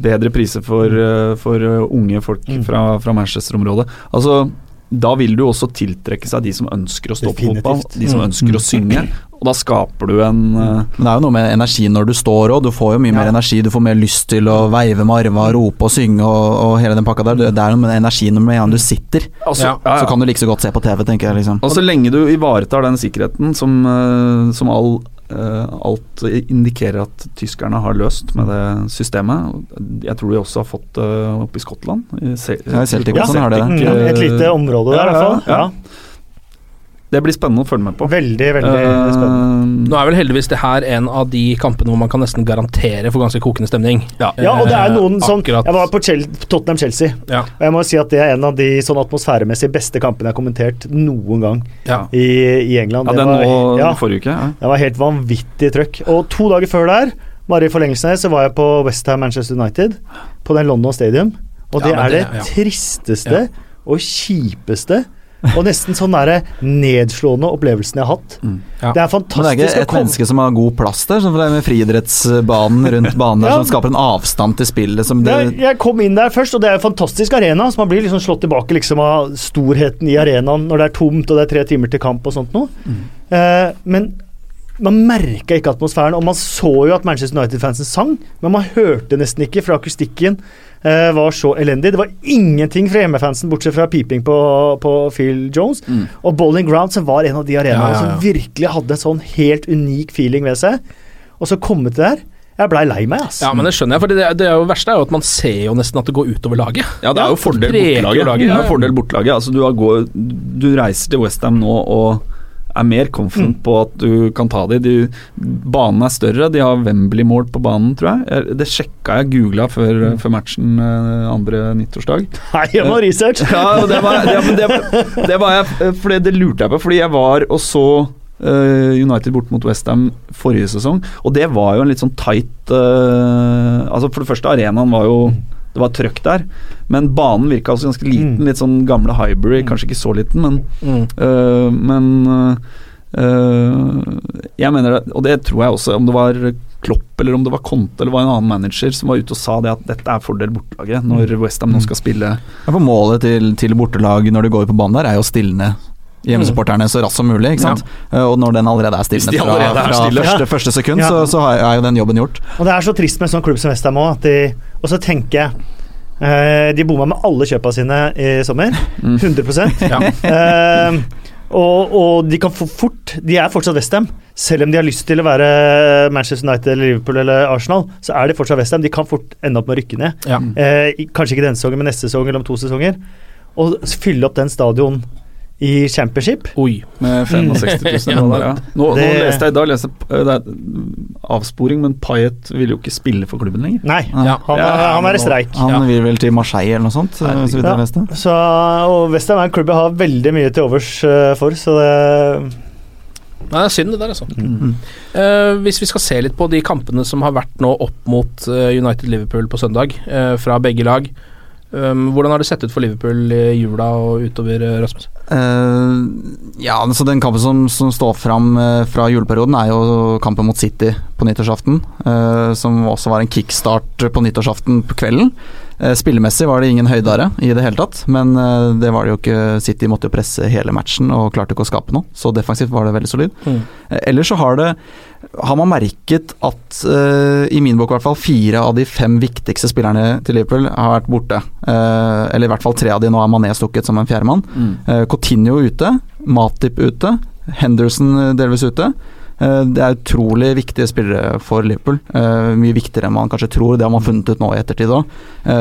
Bedre priser for, eh, for eh, unge folk Mm. fra, fra Manchester-området. Altså da vil du også tiltrekke seg de som ønsker å stå på fotball, de som Mm. ønsker å synge. Og da skaper du en uh... Men det er jo noe med energi når du står òg. Du får jo mye mer energi. Du får mer lyst til å veive med arva, rope og synge og, og hele den pakka der. Det er noe med energi når med en gang du sitter. altså, Ja. ja, ja. Så kan du like så godt se på TV, tenker jeg. liksom Og så lenge du ivaretar den sikkerheten som, eh, som all, alt indikerer at tyskerne har løst med det systemet. Jeg tror de også har fått det oppe i Skottland. I Celtic, Ja, Celtic har det. Et lite område der, i Ja, hvert fall. ja. Det blir spennende å følge med på. Veldig, veldig Eh, spennende. Nå er vel heldigvis det her en av de kampene hvor man kan nesten garantere for ganske kokende stemning. Ja. Ja, og det er noen Eh, som akkurat. Jeg var på Tottenham-Chelsea, Ja. og jeg må si at det er en av de sånn atmosfæremessig beste kampene jeg har kommentert noen gang Ja. i, i England. Ja, Det den var- nå ja, forrige uke. Ja. det var helt vanvittig trøkk. Og to dager før der, bare i forlengelsen her, så var jeg på Westham Manchester United, på den London Stadium. Og Ja, det er det, det- ja. tristeste Ja. og kjipeste og nesten sånn der, nedslående opplevelsen jeg har hatt. Ja. Det er fantastisk Men det er ikke et menneske som har god plass der, som det er med friidrettsbanen rundt banen der, Ja. som skaper en avstand til spillet som det jeg, jeg kom inn der først, og det er en fantastisk arena. Så man blir liksom slått tilbake liksom av storheten i arenaen når det er tomt og det er tre timer til kamp og sånt noe. Eh, men man merka ikke atmosfæren, og man så jo at Manchester United-fansen sang, men man hørte nesten ikke, for akustikken var så elendig. Det var ingenting fra hjemmefansen, bortsett fra piping på, på Phil Jones. Mm. Og Bowling Ground, som var en av de arenaene Ja, ja, ja. som virkelig hadde en sånn helt unik feeling ved seg. Og så komme til der Jeg blei lei meg, ass. Ja, men det skjønner jeg, for det, det er jo verste er jo at man ser jo nesten at det går utover laget. Ja, det er jo fordel bortelaget. ja, ja. fordel bortelaget. Altså, du, har gå, du reiser til Westham nå og er mer confident på at du kan ta de. de. Banen er større, de har Wembley-mål på banen, tror jeg. Det sjekka jeg, googla før, før matchen eh, andre nyttårsdag. Nei, jeg må research. Ja, det var, det, det, det var jeg For det lurte jeg på, fordi jeg var og så eh, United bort mot Westham forrige sesong, og det var jo en litt sånn tight uh, Altså For det første, arenaen var jo Det var trøkk der, men banen virka også ganske liten. Mm. Litt sånn gamle Hybrid, kanskje ikke så liten, men Mm. eh, Men eh, jeg mener det, og det tror jeg også, om det var Klopp eller om det var Conte eller var en annen manager som var ute og sa det at dette er fordel bortelaget når Westham nå skal spille Ja, for Målet til, til bortelag når de går på banen der, er jo å stilne hjemmesupporterne så raskt som mulig. sant? Eh, Og når den allerede er stilnet fra, er fra første, første sekund, Ja. så, så er jo den jobben gjort. Og det er så trist med en sånn klubb som Westham òg, Og så tenker jeg eh, De bomma med alle kjøpa sine i sommer. 100 Ja. Eh, og, og de kan få fort De er fortsatt Westham. Selv om de har lyst til å være Manchester United eller Liverpool eller Arsenal, så er de fortsatt Westham. De kan fort ende opp med å rykke ned. Ja. Eh, kanskje ikke denne sesongen, men neste sesong eller om to sesonger. Og fylle opp den stadion i championship. Oi. Med 65 000 dollar, ja. Nå, nå leste jeg i dag leste, det er avsporing, men Payet vil jo ikke spille for klubben lenger. Nei, Ja. han, er- han er i streik. Han vil vel til Marseille eller noe sånt, så vidt Ja. jeg leste. Så, og Westham er en klubb jeg har veldig mye til overs eh, for, så det Nei, det er synd det der, altså. Mm. Uh, hvis vi skal se litt på de kampene som har vært nå opp mot eh, United-Liverpool på søndag, uh, fra begge lag. Um, hvordan har det sett ut for Liverpool i jula og utover, eh, Rasmus? Uh, ja, så Den kampen som, som står fram eh, fra juleperioden, er jo kampen mot City på nyttårsaften. Uh, som også var en kickstart på nyttårsaften på kvelden. Eh, spillemessig var det ingen høydare i det hele tatt, men eh, det var det jo ikke. City måtte jo presse hele matchen og klarte ikke å skape noe, så defensivt var det veldig solid. Mm. Eh, ellers så har det har man merket at, uh, i min bok i hvert fall, fire av de fem viktigste spillerne til Liverpool har vært borte. Uh, eller i hvert fall tre av de. Nå er Mané stukket som en fjerdemann. Uh, Coutinho ute, Matip ute, Henderson delvis ute. Eh, det er utrolig viktige spillere for Liverpool. Eh, mye viktigere enn man kanskje tror. Det har man funnet ut nå i ettertid òg.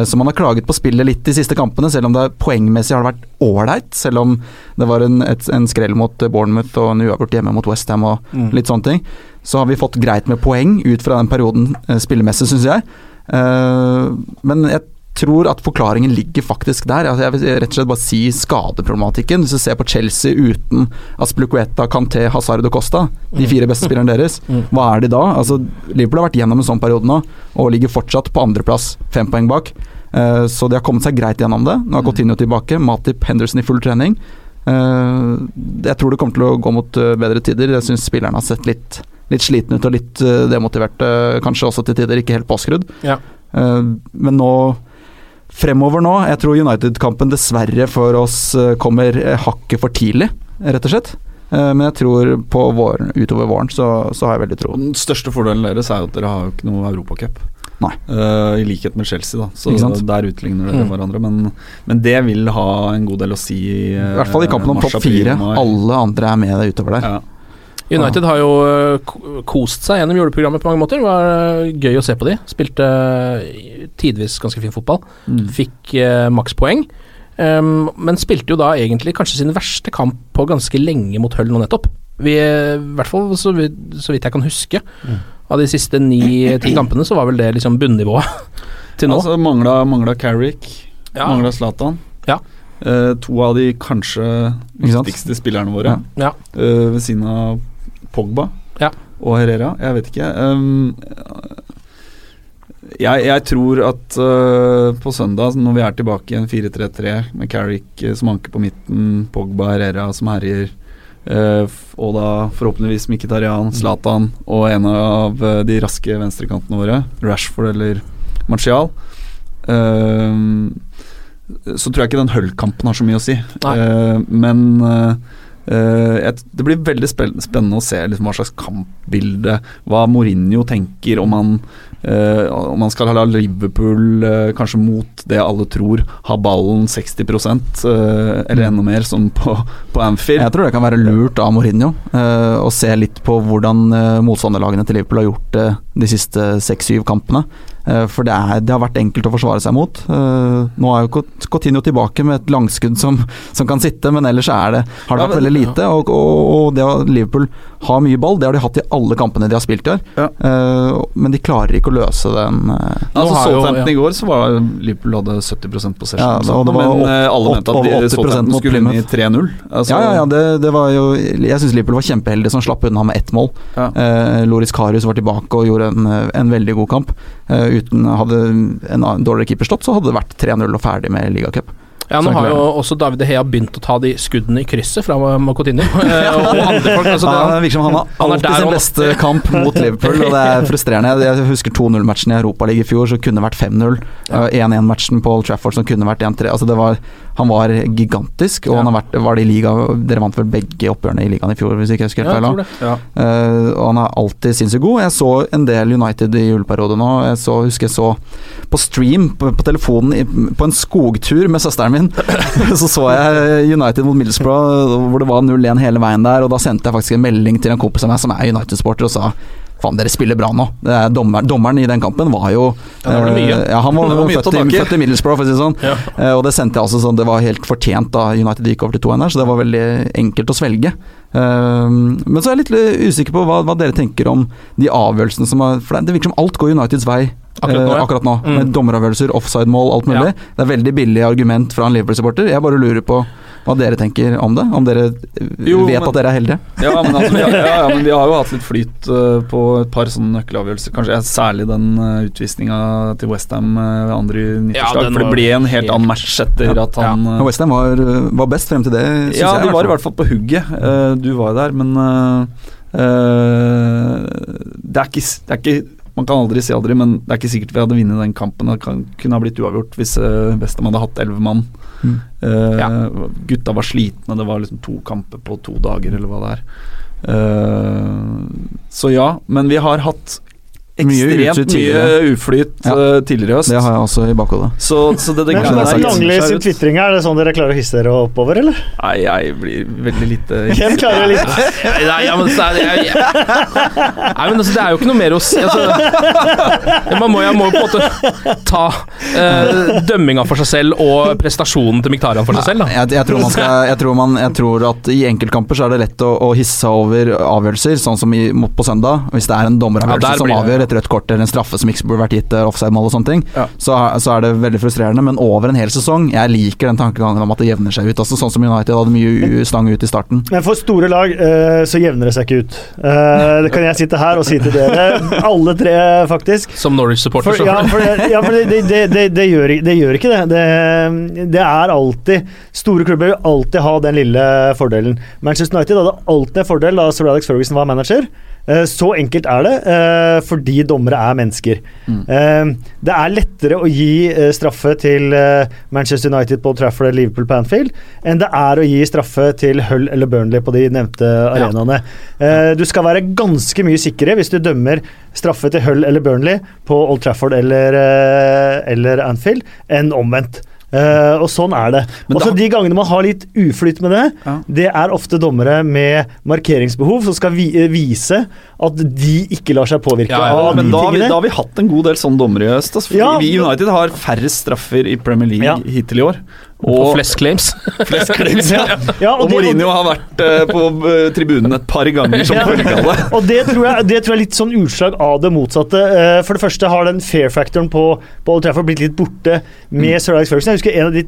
så man har klaget på spillet litt de siste kampene, selv om det poengmessig har det vært ålreit. Selv om det var en, et, en skrell mot Bournemouth og en uavgjort hjemme mot Westham og Mm. litt sånne ting. Så har vi fått greit med poeng ut fra den perioden eh, spillemessig, syns jeg. Eh, men jeg tror at forklaringen ligger faktisk der. Altså jeg vil rett og slett bare si skadeproblematikken. Hvis du ser på Chelsea uten Asplucueta, Canté, Hazard og Costa, de fire beste spillerne deres, Mm. hva er de da? Altså, Liverpool har vært gjennom en sånn periode nå, og ligger fortsatt på andreplass, fem poeng bak. Eh, så de har kommet seg greit gjennom det. Nå har Coutinho tilbake, Matip Henderson i full trening. Eh, jeg tror det kommer til å gå mot eh, bedre tider. Jeg syns spillerne har sett litt, litt slitne ut og litt eh, demotiverte, kanskje også til tider ikke helt påskrudd. Ja. Men nå Fremover nå, jeg tror United-kampen dessverre for oss eh, kommer eh, hakket for tidlig, rett og slett. Eh, Men jeg tror på våren, utover våren så, så har jeg veldig tro. Den største fordelen deres er jo at dere har jo ikke noe Europacup. Nei. Eh, I likhet med Chelsea, da. Så der utligner dere Mm. hverandre. Men, men det vil ha en god del å si i I hvert fall i kampen om topp fire. Alle andre er med deg utover der. Ja. United har jo eh, kost seg gjennom juleprogrammet på mange måter. Det var eh, gøy å se på de. Spilte eh, tidvis ganske fin fotball. Mm. Fikk eh, makspoeng. Um, men spilte jo da egentlig kanskje sin verste kamp på ganske lenge mot Hull nå nettopp. Vi, I hvert fall så vidt, så vidt jeg kan huske. Av de siste ni-ti kampene så var vel det liksom bunnivået til nå. Altså, mangla, mangla Carrick, Ja. mangla Zlatan. Ja. Uh, to av de kanskje viktigste spillerne våre. Ja. Uh, ved siden av Pogba Ja. og Herrera. Jeg vet ikke. Um, jeg, jeg tror at uh, på søndag, når vi er tilbake i en 4-3-3 med Carrick eh, som anker på midten, Pogba Herrera som herjer, uh, og da forhåpentligvis Mkhitarian, Zlatan og en av eh, de raske venstrekantene våre, Rashford eller Martial, eh, så tror jeg ikke den Hull-kampen har så mye å si. Eh, men det blir veldig spennende å se liksom, hva slags kampbilde Hva Mourinho tenker om han eh, Om man skal la Liverpool eh, kanskje mot det alle tror ha ballen 60 eh, eller enda mer, som på, på Anfield. Jeg tror det kan være lurt av Mourinho eh, å se litt på hvordan eh, motstanderlagene til Liverpool har gjort det de siste seks-syv kampene. Eh, for det, er, det har vært enkelt å forsvare seg mot. Eh, nå er jo Cotinho tilbake med et langskudd som, som kan sitte, men ellers er det, har det vært veldig lite. Og, og, og det at Liverpool har mye ball, det har de hatt i alle kampene de har spilt i år. Eh, men de klarer ikke å løse den eh, Altså Southampton ja. i går så var Liverpool hadde 70 possession, Ja, da, sånt, og men åt- eh, alle mente at 80% Southampton skulle vinne i 3-0. Altså, ja, ja, ja, det, det var jo Jeg syns Liverpool var kjempeheldig som slapp unna med ett mål. Ja. Uh, Loris Karius var tilbake og gjorde en, en veldig god kamp. Uh, uten Hadde en dårligere keeper stått, så hadde det vært 3-0 og ferdig med ligacup. Ja, nå har jo også David De Hea begynt å ta de skuddene i krysset fra Coutinho. Eh, og andre folk. Altså, Ja, det, virker som han har alltid han sin beste kamp mot Liverpool, og det er frustrerende. Jeg husker 2-0-matchen i Europaligaen i fjor, som kunne det vært 5-0. Eh, 1-1-matchen på Old Trafford som kunne vært 1-3. Altså det var, han var gigantisk, og han har vært, var det i liga Dere vant vel begge oppgjørene i ligaen i fjor, hvis ikke jeg husker helt feil. Ja, ja. Eh, og han er alltid sinnssykt god. Jeg så en del United i juleperioden nå. Jeg så, husker jeg så på stream på, på telefonen på en skogtur med søsteren min. så så jeg United mot Middlesbrough hvor det var 0-1 hele veien der, og da sendte jeg faktisk en melding til en kompis av meg som er United-sporter og sa Faen, dere spiller bra nå. Er dommer, dommeren i den kampen var jo Ja, var eh, Ja, han var, var født, i, født i Middlesbrough, for å si det sånn. Ja. Eh, og det sendte jeg også sånn Det var helt fortjent da United gikk over til 2-1 her, så det var veldig enkelt å svelge. Eh, men så er jeg litt usikker på hva, hva dere tenker om de avgjørelsene som har For det virker som alt går Uniteds vei. Akkurat nå, eh, ja. akkurat nå Mm. Med dommeravgjørelser, offside-mål, alt mulig. Det er veldig billig argument fra en Liverpool-supporter. Jeg bare lurer på hva dere tenker om det. Om dere eh, Jo, vet men- at dere er heldige. Ja men, altså, ja, ja, men vi har jo hatt litt flyt uh, på et par sånne nøkkelavgjørelser. Kanskje særlig den uh, utvisninga til Westham uh, ved andre Ja, nyttårsdag. Ja, for det ble en helt helt- annen match etter at han Men Westham var, var best frem til det, syns Ja, jeg. de var i hvert fall på hugget. Uh, du var jo der, men det, er ikke, det er ikke Man kan aldri si aldri, men det er ikke sikkert vi hadde vunnet den kampen. Det kan, kunne ha blitt uavgjort hvis uh, Westham hadde hatt elleve mann. Mm. Eh, Gutta var slitne, det var liksom to kamper på to dager, eller hva det er. Uh, så ja, men vi har hatt ekstremt mye, mye uflyt Ja. eh, tidligere i høst. Det har jeg også i bakhodet. Så, så det, det Men er. Langli sin tvitring, er det sånn dere klarer å hisse dere oppover, eller? Nei, jeg blir veldig lite Hvem klarer litt? Nei, ja, men, så er det, jeg, nei, men altså, det er jo ikke noe mer å si. Altså, man må jo på en måte ta eh, dømminga for seg selv og prestasjonen til Miktarian for seg selv. Da. Jeg, jeg, tror man skal, jeg, tror man, jeg tror at i enkeltkamper så er det lett å, å hisse over avgjørelser, sånn som i, mot på søndag. Hvis det er en dommeravgjørelse ja, som blir et rødt kort eller en straffe som ikke burde vært gitt, eh, offside-mål og sånne ting, Ja. så, så er det veldig frustrerende. Men over en hel sesong, jeg liker den tankegangen om at det jevner seg ut. Også, sånn som United hadde mye stang ut i starten. Men for store lag uh, så jevner det seg ikke ut. Uh, det kan jeg sitte her og si til dere, alle tre faktisk. Som Norwich-supporter. Så- ja, for, det, ja, for det, det, det, det, det, gjør, det gjør ikke det. det. Det er alltid Store klubber vil alltid ha den lille fordelen. Manchester United hadde alltid en fordel da Sir Alex Ferguson var manager. Eh, Så enkelt er det, eh, fordi dommere er mennesker. Mm. Det er lettere å gi eh, straffe til eh, Manchester United på Trafford eller Liverpool på Anfield enn det er å gi straffe til Hull eller Burnley på de nevnte arenaene. Ja. Du skal være ganske mye sikrere hvis du dømmer straffe til Hull eller Burnley på Old Trafford eller, eh, eller Anfield, enn omvendt. Eh, og sånn er det. Men Også da- de gangene man har litt uflyt med det, Ja. det er ofte dommere med markeringsbehov som skal vi eh, vise at de ikke lar seg påvirke Ja, ja, av men de da har, vi, da har vi hatt en god del sånne dommere i høst. Altså, vi i United har færre straffer i Premier League Ja. hittil i år. Og Og, flest claims. flest claims. Ja. Ja, og det- Mourinho har vært uh, på eh, tribunen et par ganger som Ja. følge av det. Og det tror, jeg, det tror jeg er litt sånn utslag av det motsatte. Uh, For det første har den fair-faktoren på, på Old Trafford blitt litt borte med Sir Alex Ferguson. Jeg husker en av de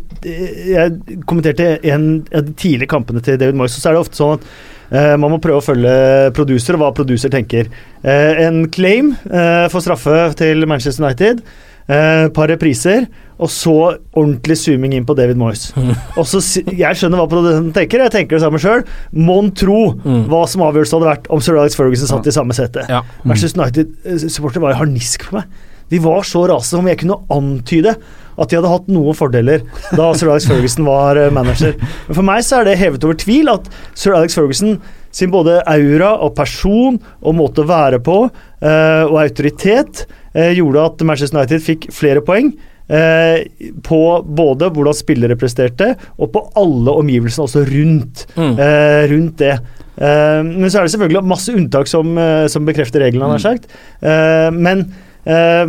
Jeg kommenterte en av de tidlige kampene til David Moyes, og så er det ofte sånn at Uh, man må prøve å følge producer og hva producer tenker. Uh, en claim uh, for straffe til Manchester United. Et par repriser, og så ordentlig zooming inn på David Moyes. Og så, Jeg skjønner hva produsenten tenker, jeg tenker det samme sjøl. Mon tro hva som avgjørelsen hadde vært om Sir Alex Ferguson satt i samme sete. Ja. Manchester United-supporter var i harnisk for meg. De var så rasende om jeg kunne antyde at de hadde hatt noen fordeler da Sir Alex Ferguson var eh, manager. Men for meg så er det hevet over tvil at Sir Alex Ferguson sin både aura og person og måte å være på eh, og autoritet eh, gjorde at Manchester United fikk flere poeng. eh, på både hvordan spillere presterte, og på alle omgivelsene også rundt, Mm. eh, rundt det. Eh, men så er det selvfølgelig masse unntak som, eh, som bekrefter reglene, han har sagt. Eh, men eh,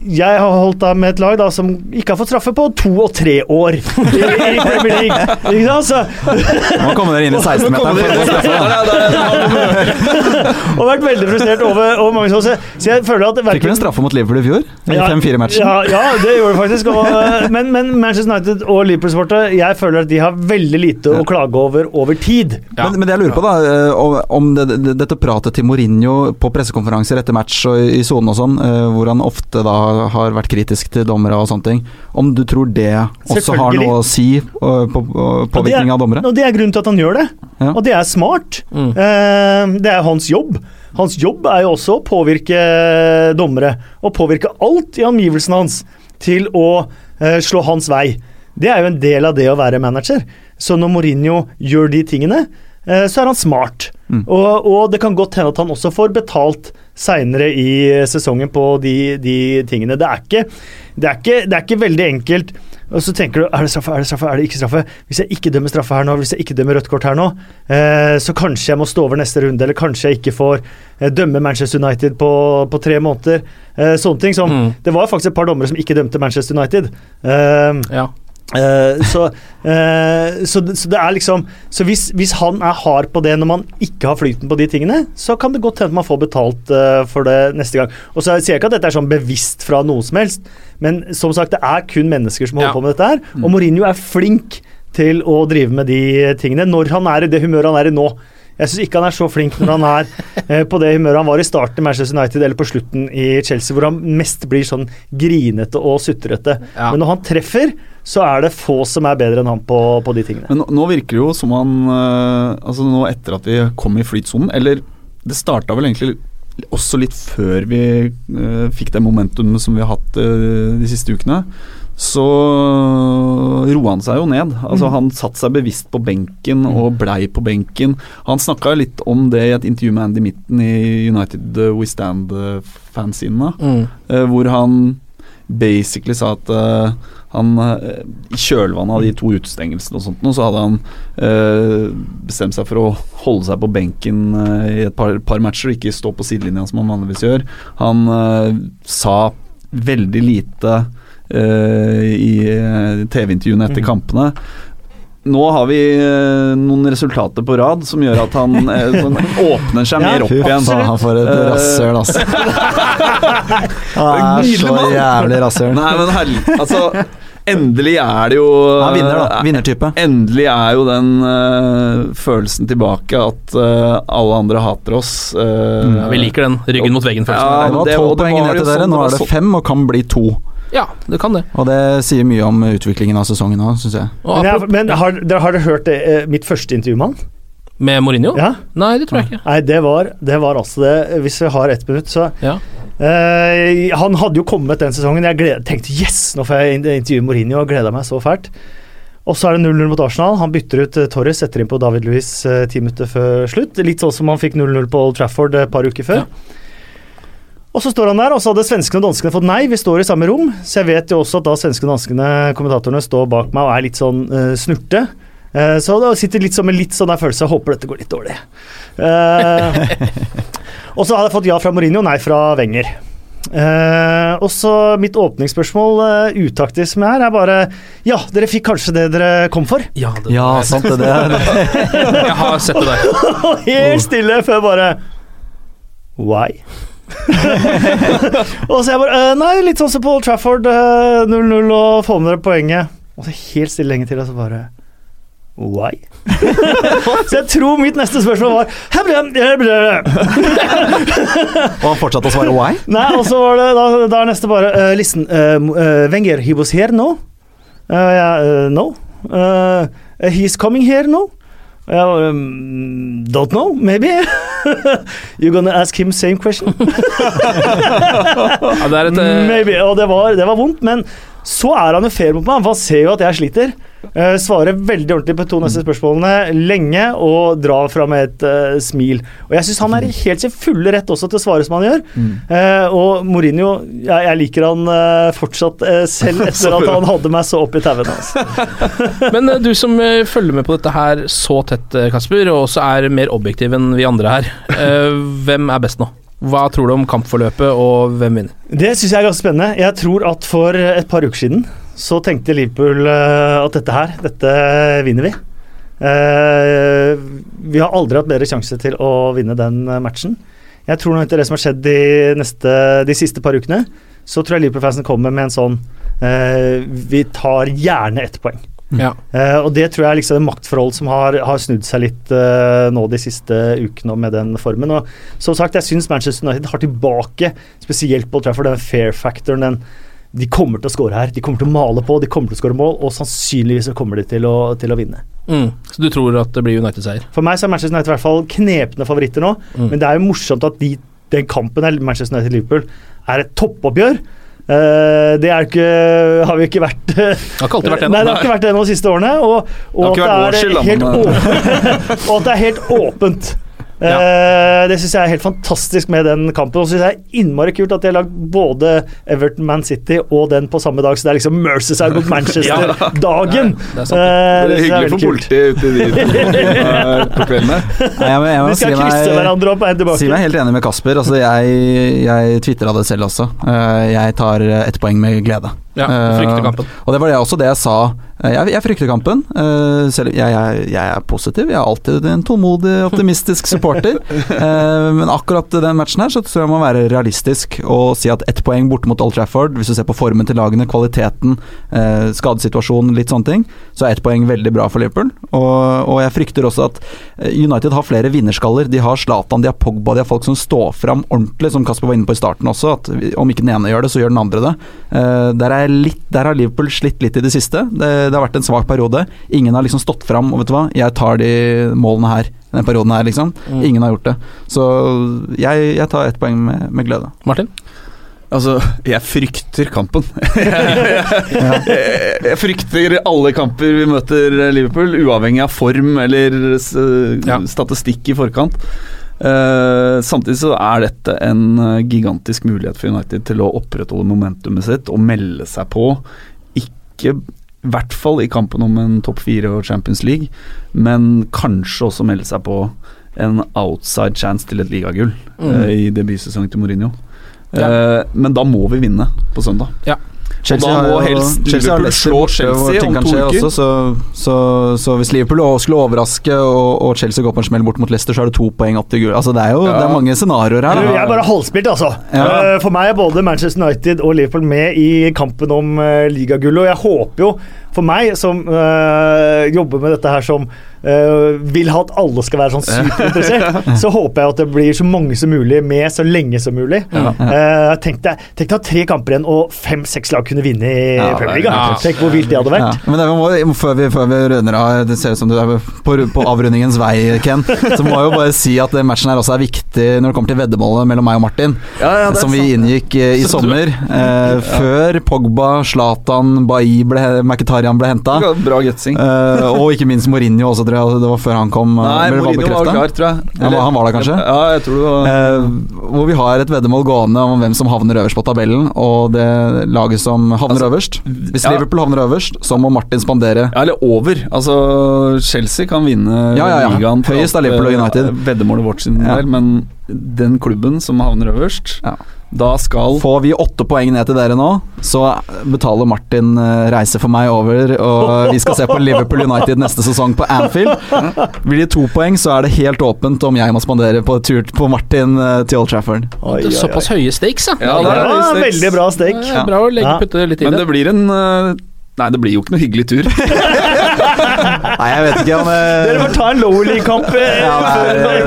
jeg har holdt av med et lag da som ikke har fått straffe på to og tre år i, i Premier League. Ikke sant? Så, Nå kommer dere inn i 16-meteren. og har vært veldig frustrert over, over mange sånne. Så, så jeg føler at Fikk vel en straffe mot Liverpool i fjor? I Ja, 5-4-matchen. Ja, ja, det gjorde det faktisk. Og, eh, men, men Manchester United og Liverpool-sportet, jeg føler at de har veldig lite å klage over over tid. Ja. Men, men det jeg lurer på, da, eh, om- det, dette pratet til Mourinho på pressekonferanser etter match og i sonen og sånn, eh, hvor han ofte da har vært kritisk til dommere og sånne ting, om du tror det også har noe å si eh, på, på påvirkning av dommere? Og det er grunnen til at han gjør det. Ja. Og det er smart. Mm. Uh, det er hans jobb. Hans jobb er jo også å påvirke dommere, og påvirke alt i omgivelsene hans til å uh, slå hans vei. Det er jo en del av det å være manager. Så når Mourinho gjør de tingene, så er han smart. Mm. Og, og det kan godt hende at han også får betalt seinere i sesongen på de, de tingene. Det er, ikke, det, er ikke, det er ikke veldig enkelt Og så tenker du er det straffe, er det straffe, er det ikke straffe? Hvis jeg ikke dømmer straffe her nå, hvis jeg ikke dømmer rødt kort her nå, eh, så kanskje jeg må stå over neste runde, eller kanskje jeg ikke får eh, dømme Manchester United på, på tre måneder. Eh, sånne ting som Mm. Det var faktisk et par dommere som ikke dømte Manchester United. Eh, Ja. Eh, så, uh, så, det- så det er liksom Så hvis, hvis han er hard på det når man ikke har flyten på de tingene, så kan det godt hende man får betalt uh, for det neste gang. Og så sier jeg ikke at dette er sånn bevisst fra noe som helst, men som sagt, det er kun mennesker som holder Ja. på med dette her. Og Mourinho er flink til å drive med de tingene når han er i det humøret han er i nå. Jeg syns ikke han er så flink når han er eh, på det humøret han var i starten i Manchester United eller på slutten i Chelsea, hvor han mest blir sånn grinete og sutrete. Ja. Men når han treffer, så er det få som er bedre enn han på, på de tingene. Men nå, nå virker det jo som han eh, Altså nå etter at vi kom i flytsonen, eller det starta vel egentlig også litt før vi eh, fikk det momentumet som vi har hatt eh, de siste ukene, så roa han seg jo ned. Altså Mm. Han satte seg bevisst på benken og blei på benken. Han snakka litt om det i et intervju med Andy Mitten i United We Stand-fansinene, Mm. eh, hvor han basically sa at uh, han eh, i kjølvannet av de to utestengelsene og sånt, så hadde han øh, bestemt seg for å holde seg på benken øh, i et par, par matcher, ikke stå på sidelinja som han vanligvis gjør. Han øh, sa veldig lite eh, i eh, TV-intervjuene etter Mhm. kampene. Nå har vi eh, noen resultater på rad som gjør at han eh, sånn, åpner seg Ja, mer opp Fy igjen. faen, for et Eh, rasshøl, altså. Han er så jævlig rasshøl. Nei, men herlig Altså, endelig er det jo Han vinner, da. Vinnertype. Endelig er jo den uh, følelsen tilbake at uh, alle andre hater oss. Uh, Ja, vi liker den ryggen mot veggen-følelsen. Ja, Det var tolv poeng ned til dere, sånn, nå er det fem og kan bli to. Ja, det kan det. Og det sier mye om utviklingen av sesongen òg, syns jeg. Men, jeg, men har, dere, har dere hørt det, eh, mitt første intervju med han? Med Mourinho? Ja? Nei, det tror jeg ikke. Nei, det var, det var altså det. Hvis vi har ett minutt, så Ja. uh, Han hadde jo kommet den sesongen. Jeg gled, tenkte yes, nå får jeg intervjue Mourinho, og gleda meg så fælt. Og så er det 0-0 mot Arsenal. Han bytter ut eh, Torres, setter inn på David Louis ti minutter før slutt. Litt sånn som han fikk 0-0 på Old Trafford et par uker før. Og så står han der, og så hadde svenskene og danskene fått nei. Vi står i samme rom, så jeg vet jo også at da svenskene og danskene kommentatorene står bak meg og er litt sånn uh, snurte. Eh, så da sitter litt som en litt sånn der følelse jeg håper dette går litt dårlig. Uh, og så hadde jeg fått ja fra Mourinho, nei fra Wenger. Uh, og så mitt åpningsspørsmål, uh, utaktig som jeg er, er bare Ja, dere fikk kanskje det dere kom for? Ja, det, Ja, sant det. det. jeg har sett det der. Og helt stille før bare Why? og så jeg bare uh, Nei, litt sånn som på Old Trafford. eh, 0-0 og få med dere poenget. Og så helt stille lenge til, og så bare Why? så jeg tror mitt neste spørsmål var Og han fortsatte å svare why? Nei, og så var det da, da neste bare uh, Listen, uh, uh, Wenger, he was here, now. Uh, ja, uh, no. Uh, he's coming here, no? Ja, um, don't know, maybe. You're gonna ask him same question? Ja, det et eh, maybe. Og det var, det var vondt, men så er han jo fair mot meg, for han ser jo at jeg sliter. Eh, svarer veldig ordentlig på to neste spørsmålene lenge og drar fra med et uh, smil. Og jeg syns han er helt sin fulle rett også til å svare som han gjør. Eh, og Mourinho, jeg, jeg liker han fortsatt, selv etter at han hadde meg så opp i tauene. Altså. Men du som følger med på dette her så tett, Kasper, og også er mer objektiv enn vi andre her. hvem er best nå? Hva tror du om kampforløpet, og hvem vinner? Det syns jeg er ganske spennende. Jeg tror at for et par uker siden så tenkte Liverpool eh, at dette her, dette vinner vi. Eh, vi har aldri hatt bedre sjanse til å vinne den eh, matchen. Jeg tror nå etter det som har skjedd de, neste, de siste par ukene, så tror jeg Liverpool-fansen kommer med en sånn Vi tar gjerne ett poeng. Ja. Og det tror jeg er liksom maktforhold som har, har snudd seg litt nå de siste ukene med den formen. Og som sagt, jeg syns Manchester United har tilbake, spesielt på Trafford, den fair-factoren. den de kommer til å score her, de kommer til å male på, de kommer til å score mål, og sannsynligvis så kommer de til å, til å vinne. Mm. Så du tror at det blir United-seier? For meg så er Manchester United i hvert fall knepne favoritter nå, Mm. men det er jo morsomt at de, den kampen her, Manchester United-Liverpool er et toppoppgjør. Uh, det er ikke, har vi ikke vært Det har ikke alltid vært det. nå. Nei, det har ikke vært det nå de siste årene. Og, og Det har ikke at vært det er skyld, helt åpent, og at det er helt åpent Eh, det syns jeg er helt fantastisk med den kampen. Og så syns jeg det er innmari kult at de har lagd både Everton Man City og den på samme dag, så det er liksom Mercyside mot Manchester-dagen. det er. Eh, Det er hyggelig for politiet ute i de eh, på kvelden der. Nei, jeg, må- jeg må De skal si krysse meg- hverandre opp og en tilbake. Si meg helt enig med Kasper. Altså, jeg jeg tvitra det selv også. Eh, Jeg tar ett poeng med glede. Ja, du frykter kampen. Eh, Og det var det også det jeg sa. Eh, Jeg, jeg frykter kampen. Uh, Selv jeg, jeg, jeg er positiv. Jeg er alltid en tålmodig, optimistisk supporter. uh, Men akkurat den matchen her så tror jeg man må være realistisk og si at ett poeng borte mot Old Trafford, hvis du ser på formen til lagene, kvaliteten, eh, skadesituasjonen, litt sånne ting, så er ett poeng veldig bra for Liverpool. Og, og jeg frykter også at eh, United har flere vinnerskaller. De har Zlatan, de har Pogba, de har folk som står fram ordentlig, som Kasper var inne på i starten også. At om ikke den ene gjør det, så gjør den andre det. Eh, der, er litt, der har Liverpool slitt litt i det siste. Det, det har vært en svak periode. Ingen har liksom stått fram og vet du hva, jeg tar de målene her. Den perioden her, liksom. Mm. Ingen har gjort det. Så jeg, jeg tar ett poeng med, med glede. Martin? Altså, jeg frykter kampen. jeg, jeg frykter alle kamper vi møter Liverpool, uavhengig av form eller statistikk i forkant. Eh, samtidig så er dette en eh, gigantisk mulighet for United til å opprettholde momentumet sitt og melde seg på. Ikke i hvert fall i kampen om en topp fire og Champions League, men kanskje også melde seg på en outside chance til et ligagull Mm. eh, i debutsesongen til Mourinho. Ja. Men da må vi vinne på søndag. Chelsea da har må jo- helst Chelsea har Liverpool slå Chelsea om to uker. Også, så, så, så hvis Liverpool skulle overraske og, og Chelsea går på en smell bort mot Leicester, så er det to poeng opp til gull. Altså, det er jo det er mange scenarioer her. Jeg er bare halvspilt, altså. Ja. Eh, For meg er både Manchester United og Liverpool med i kampen om uh, ligagullet, og jeg håper jo, for meg som øh, jobber med dette her som eh, vil ha at alle skal være sånn superinteressert, så håper jeg at det blir så mange som mulig med så lenge som mulig. Ja. Eh, tenk deg tenk deg tre kamper igjen, og fem-seks lag kunne vinne i Ja, Premier League. ja. Tenk hvor vilt det hadde Ja, vært. men det må, før, vi, før vi runder av, det ser ut som du er på, på avrundingens vei, Ken, så må jeg jo bare si at den matchen her også er viktig når det kommer til veddemålet mellom meg og Martin, Ja, ja, som vi inngikk eh, i sommer. Eh, Før Pogba, Zlatan, Bailly, ble, Mkhitaryan ble henta. Eh, og ikke minst Mourinho også, tror jeg. Det var før han kom. eh, Nei, Mourinho var var klar, tror jeg. Eller, han var der kanskje? Ja, jeg tror det var Eh, hvor vi har et veddemål gående om hvem som havner øverst på tabellen, og det laget som havner Altså, øverst. Hvis ja. Liverpool havner øverst, så må Martin spandere Ja, eller over. Altså, Chelsea kan vinne Ja, ja, ja. ligaen. Høyest er Liverpool og eh, United. Veddemålet vårt sin del, men den klubben som havner øverst, Ja. Da skal Får vi åtte poeng ned til dere nå, så betaler Martin eh, reise for meg over, og vi skal se på Liverpool United neste sesong på Anfield. Blir det to poeng, så er det helt åpent om jeg må spandere på tur på Martin eh, til Old Trafford. Oi, er oi, såpass høye stakes, ja. Ja, det er det er, det er veldig bra stake. Det er bra å legge, Ja. putte litt i Men det. det blir en eh, Nei, det blir jo ikke noe hyggelig tur. Nei, jeg vet ikke om eh, Dere får ta en lower league-kamp eh, Ja,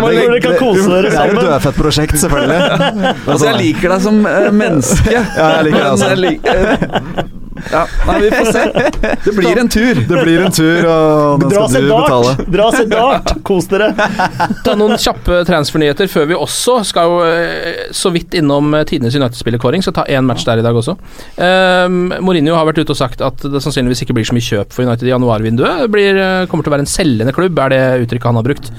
hvor dere kan kose dere Det er et sammen. dødfødt-prosjekt, selvfølgelig. altså, jeg liker deg som uh, menneske. Ja, jeg liker deg også. Men eh, ja, nei, vi får se. Det blir en tur. Det blir en tur, og den Dra skal seg du betale. dart! Dra seg dart! Kos dere. Ta noen kjappe transfernyheter før vi også skal jo eh, så vidt innom eh, tidenes United-spillerkåring. Skal ta én match der i dag også. Um, Mourinho har vært ute og sagt at det sannsynligvis ikke blir så mye kjøp for United i januarvinduet. Det blir, eh, kommer til å være en selgende klubb, er det uttrykket han har brukt.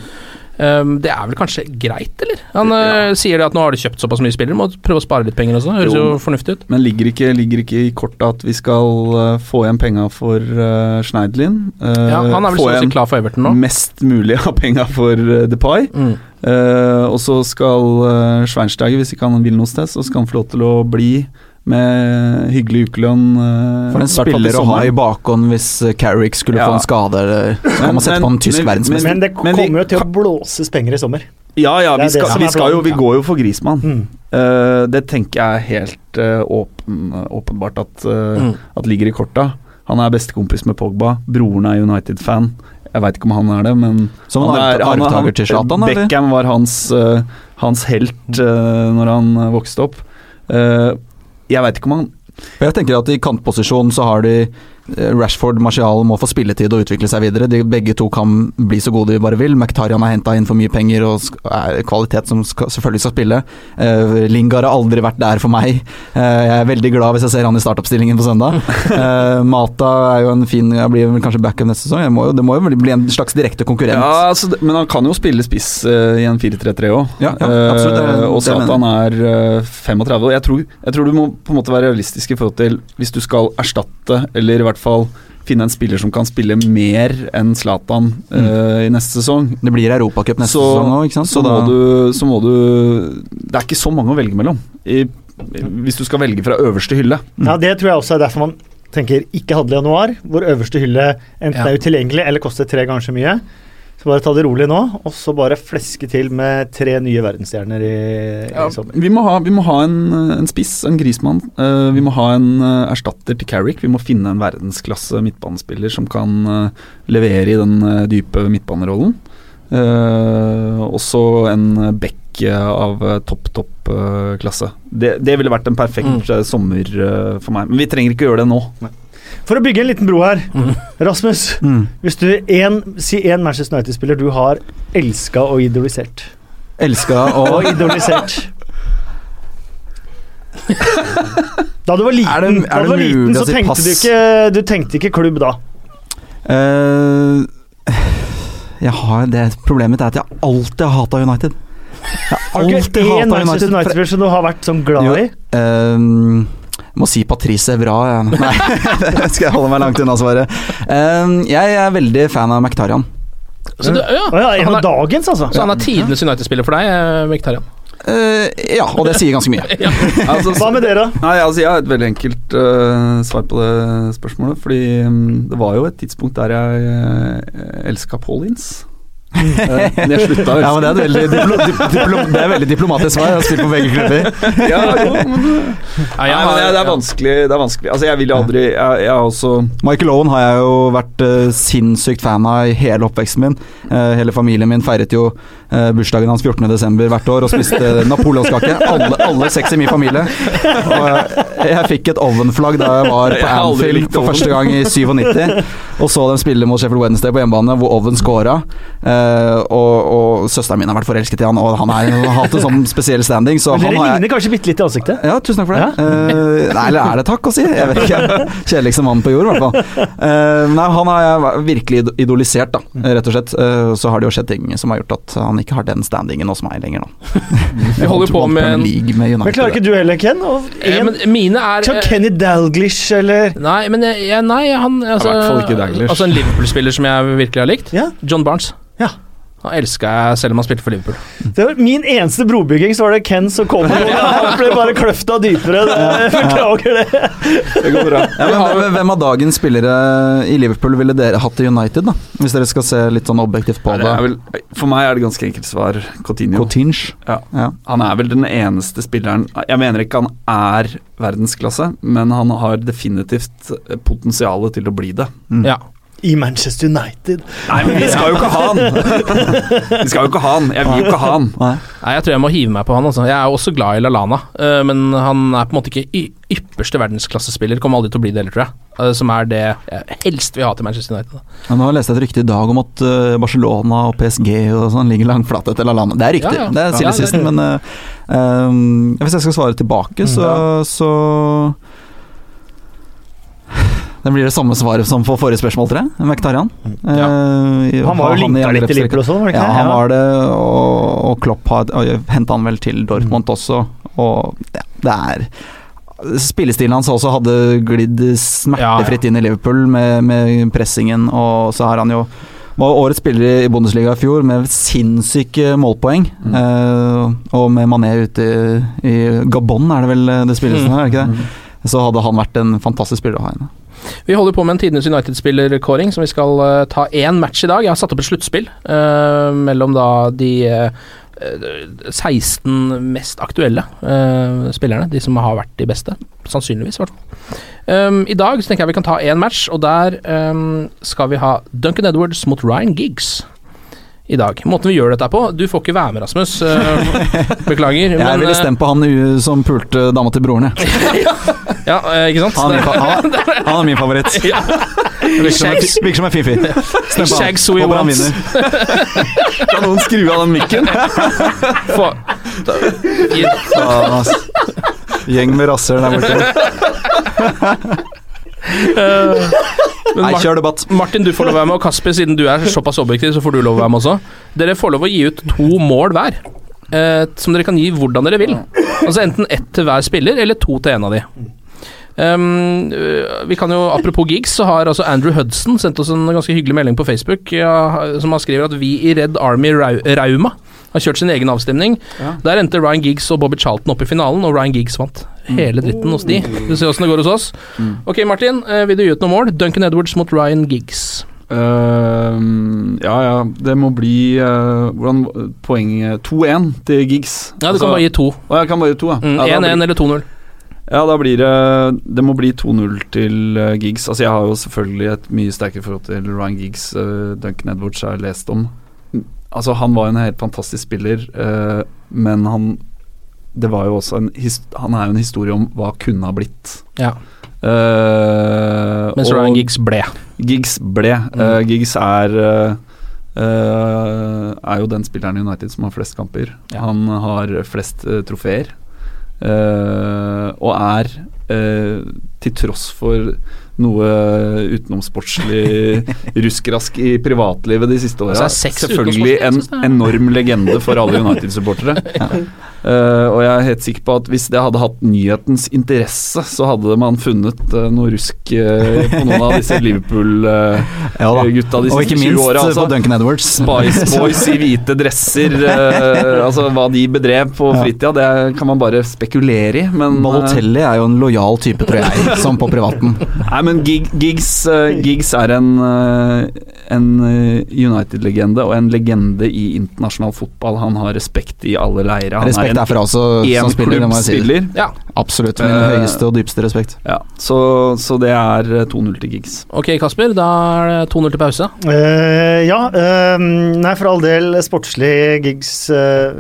Um, det er vel kanskje greit, eller? Han eh, sier det at nå har de kjøpt såpass mye spillere, må prøve å spare litt penger også. Høres jo Jo. fornuftig ut. Men ligger ikke, ligger ikke i kortet at vi skal uh, få igjen penga for uh, Schneiderlin? Uh, Ja, han er vel så klar for Everton nå. mest mulig av penga for uh, Depay. Mm. Og så skal uh, Schweinsteiger, hvis ikke han vil noe sted, så skal han få lov til å bli med hyggelig ukelønn. eh, For en spiller å ha i bakhånd hvis eh, Carrick skulle Ja. få en skade, eller så kan man sette på en tysk men- verdensmester. Men det Men vi- kommer jo til å blåses penger i sommer. Ja, ja, vi, skal, vi, skal jo, vi går jo for Grismann. Mm. Uh, det tenker jeg er helt uh, åpen, åpenbart at, uh, Mm. at ligger i korta. Han er bestekompis med Pogba. Broren er United-fan. Jeg veit ikke om han er det, men Som han er, han, arvtaker til Zlatan, eller? Beckham var hans, hans helt uh, når han vokste opp. Eh, jeg veit ikke om han jeg tenker at I kantposisjon så har de Rashford Martial må få spilletid og utvikle seg videre. De, begge to kan bli så gode de bare vil. McTarian har henta inn for mye penger og er kvalitet som skal, selvfølgelig skal spille. Uh, Lingard har aldri vært der for meg. Uh, jeg er veldig glad hvis jeg ser han i startoppstillingen på søndag. Uh, Mata er jo en fin Jeg blir kanskje backup neste sesong. Må jo, det må jo bli en slags direkte konkurrent. Ja, altså, men han kan jo spille spiss eh, i en 4-3-3 òg. Ja, ja, og det så at han er eh, 35. Og jeg tror, jeg tror du må på en måte være realistisk i forhold til hvis du skal erstatte, eller i hvert fall finne en spiller som kan spille mer enn Zlatan eh, i neste sesong. Det blir Europacup neste Så- sesong òg, ikke sant? Så, må du, så må du Det er ikke så mange å velge mellom. I, hvis du skal velge fra øverste hylle. Ja, Det tror jeg også er derfor man tenker ikke handle i januar, hvor øverste hylle enten Ja. er utilgjengelig eller koster tre ganger så mye. Så bare ta det rolig nå, og så bare fleske til med tre nye verdensstjerner i, Ja, i sommer. vi, må ha, vi må ha en, en spiss, en grismann. Uh, vi må ha en uh, erstatter til Carrick. Vi må finne en verdensklasse midtbanespiller som kan uh, levere i den eh, dype midtbanerollen. Uh, også en back eh, av eh, topp, topp eh, klasse. Det, det ville vært en perfekt eh, sommer eh, for meg. Men vi trenger ikke gjøre det nå. For å bygge en liten bro her, Rasmus. Mm. Hvis du en, Si én Manchester United-spiller du har elska og idolisert. Elska Og og idolisert. Da du var liten, Er det- er da du var liten så tenkte pass? du ikke Du tenkte ikke klubb da. Uh, jeg har, det Problemet er at jeg alltid har hata United. Jeg har alltid hata United. Har du ikke én Manchester United. United-spiller som du har vært sånn glad i? Jo, i? Jeg må si Patrice Evra. Nei, det skal jeg holde meg langt unna svaret. Ehm, jeg er veldig fan av Mkhitaryan. Så, du, ja, Å ja, han er, dagens, altså. så han er tidenes United-spiller for deg, eh, Mkhitaryan? Eh, ja, og det sier ganske mye. Altså, Hva med dere? Nei, altså Jeg har et veldig enkelt uh, svar på det spørsmålet. Fordi um, det var jo et tidspunkt der jeg uh, elska Paul Ince. Eh, men jeg slutta å Ja, men elske det er et veldig, diplo, dip, diplo, det er et veldig diplomatisk svar. Jeg har spilt på begge klubber. ja, jo, men, Nei, men det, det er vanskelig. Det er vanskelig Altså Jeg vil jo aldri Jeg, jeg også Michael Owen har jeg jo vært uh, sinnssykt fan av i hele oppveksten min. Uh, hele familien min feiret jo uh, bursdagen hans 14.12. hvert år og spiste napoleonskake. Alle, alle seks i min familie. Og jeg, fikk et ovenflagg da jeg var på Anfield for første gang i 97. Og så dem spille mot Sheffield Wednesday på hjemmebane, hvor Oven scora. Eh, og, og søsteren min har vært forelsket i han, og han har hatt en sånn spesiell standing. Så Men dere jeg ligner kanskje bitte litt i ansiktet? ja, tusen takk for det. Eh, nei, eller er det takk å si? Jeg vet ikke. Kjedeligste mann på jord, i hvert fall. Eh, nei, han har jeg virkelig idolisert, da, rett og slett. Eh, så har det jo skjedd ting som har gjort at han ikke har den standingen hos meg lenger, nå. Vi holder på med med, med United. Men klarer ikke du heller, Ken? Og Eh, en, men mine er sånn eh, Kenny Dalglish, eller Nei, men jeg, jeg, nei, han altså, I hvert fall ikke. Altså En Liverpool-spiller som jeg virkelig har likt. Ja. John Barnes. Ja. Han elska jeg selv om han spilte for Liverpool. Det var Min eneste brobygging, så var det Ken som kom. og Han ble bare kløfta dypere. Det- Beklager det. Det går bra. Ja, men hvem- av dagens spillere i Liverpool ville dere hatt i United, da? Hvis dere skal se litt sånn objektivt på Det vel, for meg er det ganske enkelt svar Coutinho. Coutinho. Ja. Ja. Han er vel den eneste spilleren Jeg mener ikke han er verdensklasse, men han har definitivt potensialet til å bli det. Ja. I Manchester United. Nei, men vi skal jo ikke ha han! Vi skal jo ikke ha han. Jeg vil jo ikke ha han. Nei. Jeg tror jeg må hive meg på han. Altså. Jeg er også glad i Lalana, eh, men han er på en måte ikke ypperste verdensklassespiller. Kommer aldri til å bli det heller, tror jeg. Eh, som er det jeg helst vil ha til Manchester United. Ja, nå har jeg et rykte i dag om at eh, Barcelona og PSG og sånn ligger langflate etter Lallana. Det er rykter, Ja, ja. det er Ja, silly det er season, men uh, um, hvis jeg skal svare tilbake, så, så Det blir det samme svaret som på forrige spørsmål, tror jeg. Mkhitaryan. Ja. Eh, Han var jo linka litt til. Liverpool og sånn, var det ikke Ja, han var det, og, og Klopp henta han vel til Mm. Dortmund også, og ja, det er Spillestilen hans også hadde glidd smertefritt inn i Liverpool med, med pressingen, og så har han jo var årets spiller i Bundesliga i fjor med sinnssyke målpoeng. Mm. Eh, og med Mané ute i, i Gabon, er det vel det spilles nå, er det ikke Mm. det? Så hadde han vært en fantastisk spiller å ha inne. Vi holder på med en tidenes United-spillerkåring, som vi skal uh, ta én match i dag. Jeg har satt opp et sluttspill uh, mellom da de eh, eh, 16 mest aktuelle spillerne. De som har vært de beste. Sannsynligvis, i hvert fall. Um, I dag så tenker jeg vi kan ta én match, og der um, skal vi ha Duncan Edwards mot Ryan Giggs. I dag. Måten vi gjør dette på Du får ikke være med, Rasmus. Beklager. Jeg men, ville stemt på han som pulte dama til broren, jeg. Ja, eh, ikke sant? Han er min, fa han, er min favoritt. Ja. Virker som en fiffi. Stem på han. Håper han vinner. Kan noen skru av den mikken? Få- da- i- Gjeng med rasshøl der borte. Uh, Nei, kjør debatt. Martin, du får lov å være med, og Kasper, siden du er såpass objektiv, så får du lov å være med også. Dere får lov å gi ut to mål hver, uh, som dere kan gi hvordan dere vil. Altså enten ett til hver spiller, eller to til en av de. Um, vi kan jo, Apropos gigs, så har altså Andrew Hudson sendt oss en ganske hyggelig melding på Facebook, ja, som har skriver at vi i Red Army Rau Rauma har kjørt sin egen avstemning. Der endte Ryan Giggs og Bobby Charlton opp i finalen, og Ryan Giggs vant. Hele dritten hos de. Vi ser åssen det går hos oss. Ok, Martin, eh, vil du gi ut noen mål? Duncan Edwards mot Ryan Giggs. Uh, ja, ja. Det må bli uh, Hvordan poeng 2-1 til Giggs. Ja, du kan bare gi to. Å, jeg kan bare gi to, ja. 1-1 mm, ja, eller 2-0. Ja, da blir det Det må bli 2-0 til uh, Giggs. Altså, jeg har jo selvfølgelig et mye sterkere forhold til Ryan Giggs. Uh, Duncan Edwards har jeg lest om. Altså, han var en helt fantastisk spiller, uh, men han Det var jo også en Han er jo en historie om hva kunne ha blitt. Ja. Mens Ryan Giggs ble. Giggs ble. Mm. Giggs er Er jo den spilleren i United som har flest kamper. Han har flest trofeer. Eh, og er, eh, til tross for noe utenomsportslig rusk-rask i privatlivet de siste åra, Altså, selvfølgelig en jeg. enorm legende for alle United-supportere. Uh, og jeg er helt sikker på at hvis det hadde hatt nyhetens interesse, så hadde man funnet uh, noe rusk uh, på noen av disse. Liverpool-gutta de Og siste ikke 20 minst åra. på Duncan Edwards. Spice Boys i hvite dresser, altså hva de bedrev på fritida, det kan man bare spekulere i, men Balotelli er jo en lojal type, tror jeg, som på privaten. Nei, men gig, Giggs, eh, Giggs er en, eh, en eh, United-legende og en legende i internasjonal fotball. Han har respekt i alle leire. Han Respekt for også, som spiller, det må jeg si. klubbspiller. Ja. Absolutt. Min uh, høyeste og dypeste respekt. Ja, så, så det er eh, 2-0 til Giggs. Ok, Kasper, da er det 2-0 til pause. Uh, ja, Uh, nei for all del sportslig gigs uh,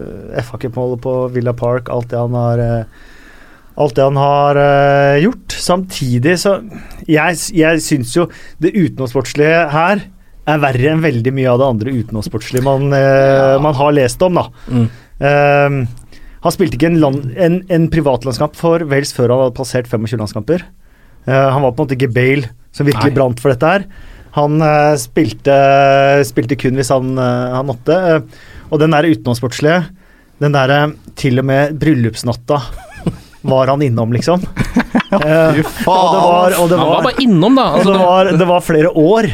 FA-cupmålet på Villa Park, alt det han har Alt det han har uh, gjort. Samtidig så Jeg, jeg syns jo det utenomsportslige her er verre enn veldig mye av det andre utenomsportslige man, uh, man har lest om, da. Mm. Uh, han spilte ikke en, land, en, en privatlandskamp for Wales før han hadde passert 25 landskamper. Eh, han var på en måte ikke Bale som virkelig Nei. brant for dette her. Han spilte, spilte kun hvis han, han måtte. og den der utenomsportslige, den derre til og med bryllupsnatta var han innom, liksom. Eh, og det var, og det Han var var, bare innom, da. Altså, det det var, var, det var flere år.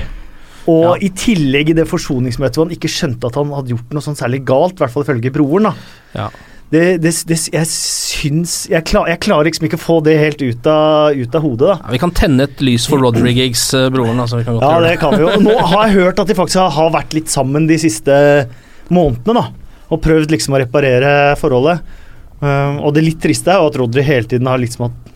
Og Ja. i tillegg i det forsoningsmøtet hvor han ikke skjønte at han hadde gjort noe sånn særlig galt, i hvert fall ifølge broren. da. Ja. Det, det, det, jeg syns jeg, klar, jeg klarer liksom ikke å få det helt ut av, ut av hodet, da. ja, vi kan tenne et lys for Rodry Giggs, eh, broren. Altså, vi kan godt Ja, det kan vi jo. Nå har jeg hørt at de faktisk har, har vært litt sammen de siste månedene, da. Og prøvd liksom å reparere forholdet. Um, og det litt triste er jo at Rodry hele tiden har liksom hatt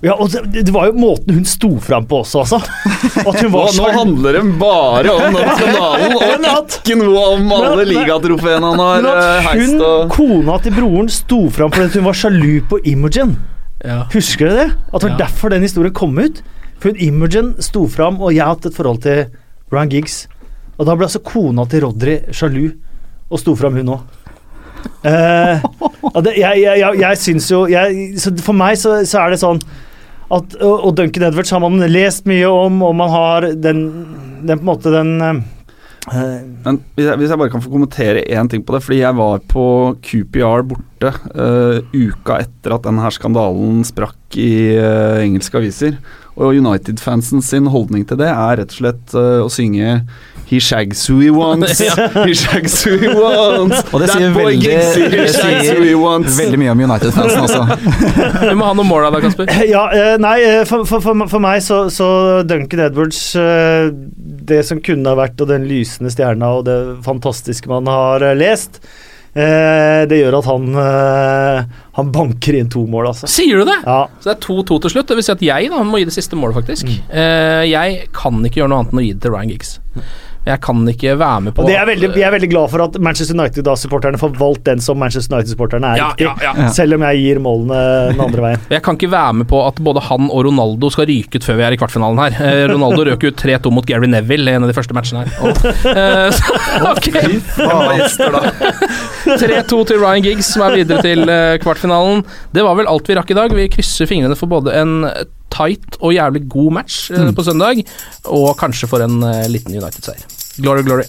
ja, og det, det var jo måten hun sto fram på også, altså. At hun Nå, var nå handler det bare om den skandalen, og ikke noe om alle ligatrofeene han har eh, at heist. hun, Og kona til broren, sto fram fordi hun var sjalu på Imogen. Ja. Husker dere det? At det var Ja. derfor den historien kom ut. For Imogen sto fram, og jeg har hatt et forhold til Ryan Giggs. Og da ble altså kona til Rodry sjalu, og sto fram hun òg. Og det, jeg, jeg, jeg, jeg syns jo jeg, For meg så, så er det sånn at Og Duncan Edwards har man lest mye om, og man har den, den på en måte den uh, Men hvis jeg, hvis jeg bare kan få kommentere én ting på det. Fordi jeg var på QPR borte uh, uka etter at denne skandalen sprakk i engelske aviser. Og United-fansen sin holdning til det er rett og slett uh, å synge He shags who he wants. He shags who he wants. Og det That sier boy veldig, det who he sier wants. veldig mye om United-fansen også. Vi må ha noen mål av deg, Kasper. Ja, eh, nei, eh, for, for, for, for meg så, så Duncan Edwards eh, Det som kunne ha vært, og den lysende stjerna og det fantastiske man har eh, lest, eh, det gjør at han eh, Han banker inn to mål, altså. Sier du det? Ja. Så det er 2-2 til slutt. Det vil si at jeg da må gi det siste målet, faktisk. Mm. jeg kan ikke gjøre noe annet enn å gi det til Ryan Giggs. Jeg kan ikke være med på er veldig, Jeg er veldig glad for at Manchester United-supporterne får valgt den som Manchester United-supporterne er Ja, riktig, ja, ja. selv om jeg gir målene den andre veien. Jeg kan ikke være med på at både han og Ronaldo skal ryke ut før vi er i kvartfinalen her. Eh, Ronaldo røk ut 3-2 mot Gary Neville i en av de første matchene her. Og, uh, så, ok. 3-2 til Ryan Giggs, som er videre til eh, kvartfinalen. Det var vel alt vi rakk i dag. Vi krysser fingrene for både en tight og jævlig god match eh, på søndag, og kanskje for en eh, liten United-seier. Glory, glory.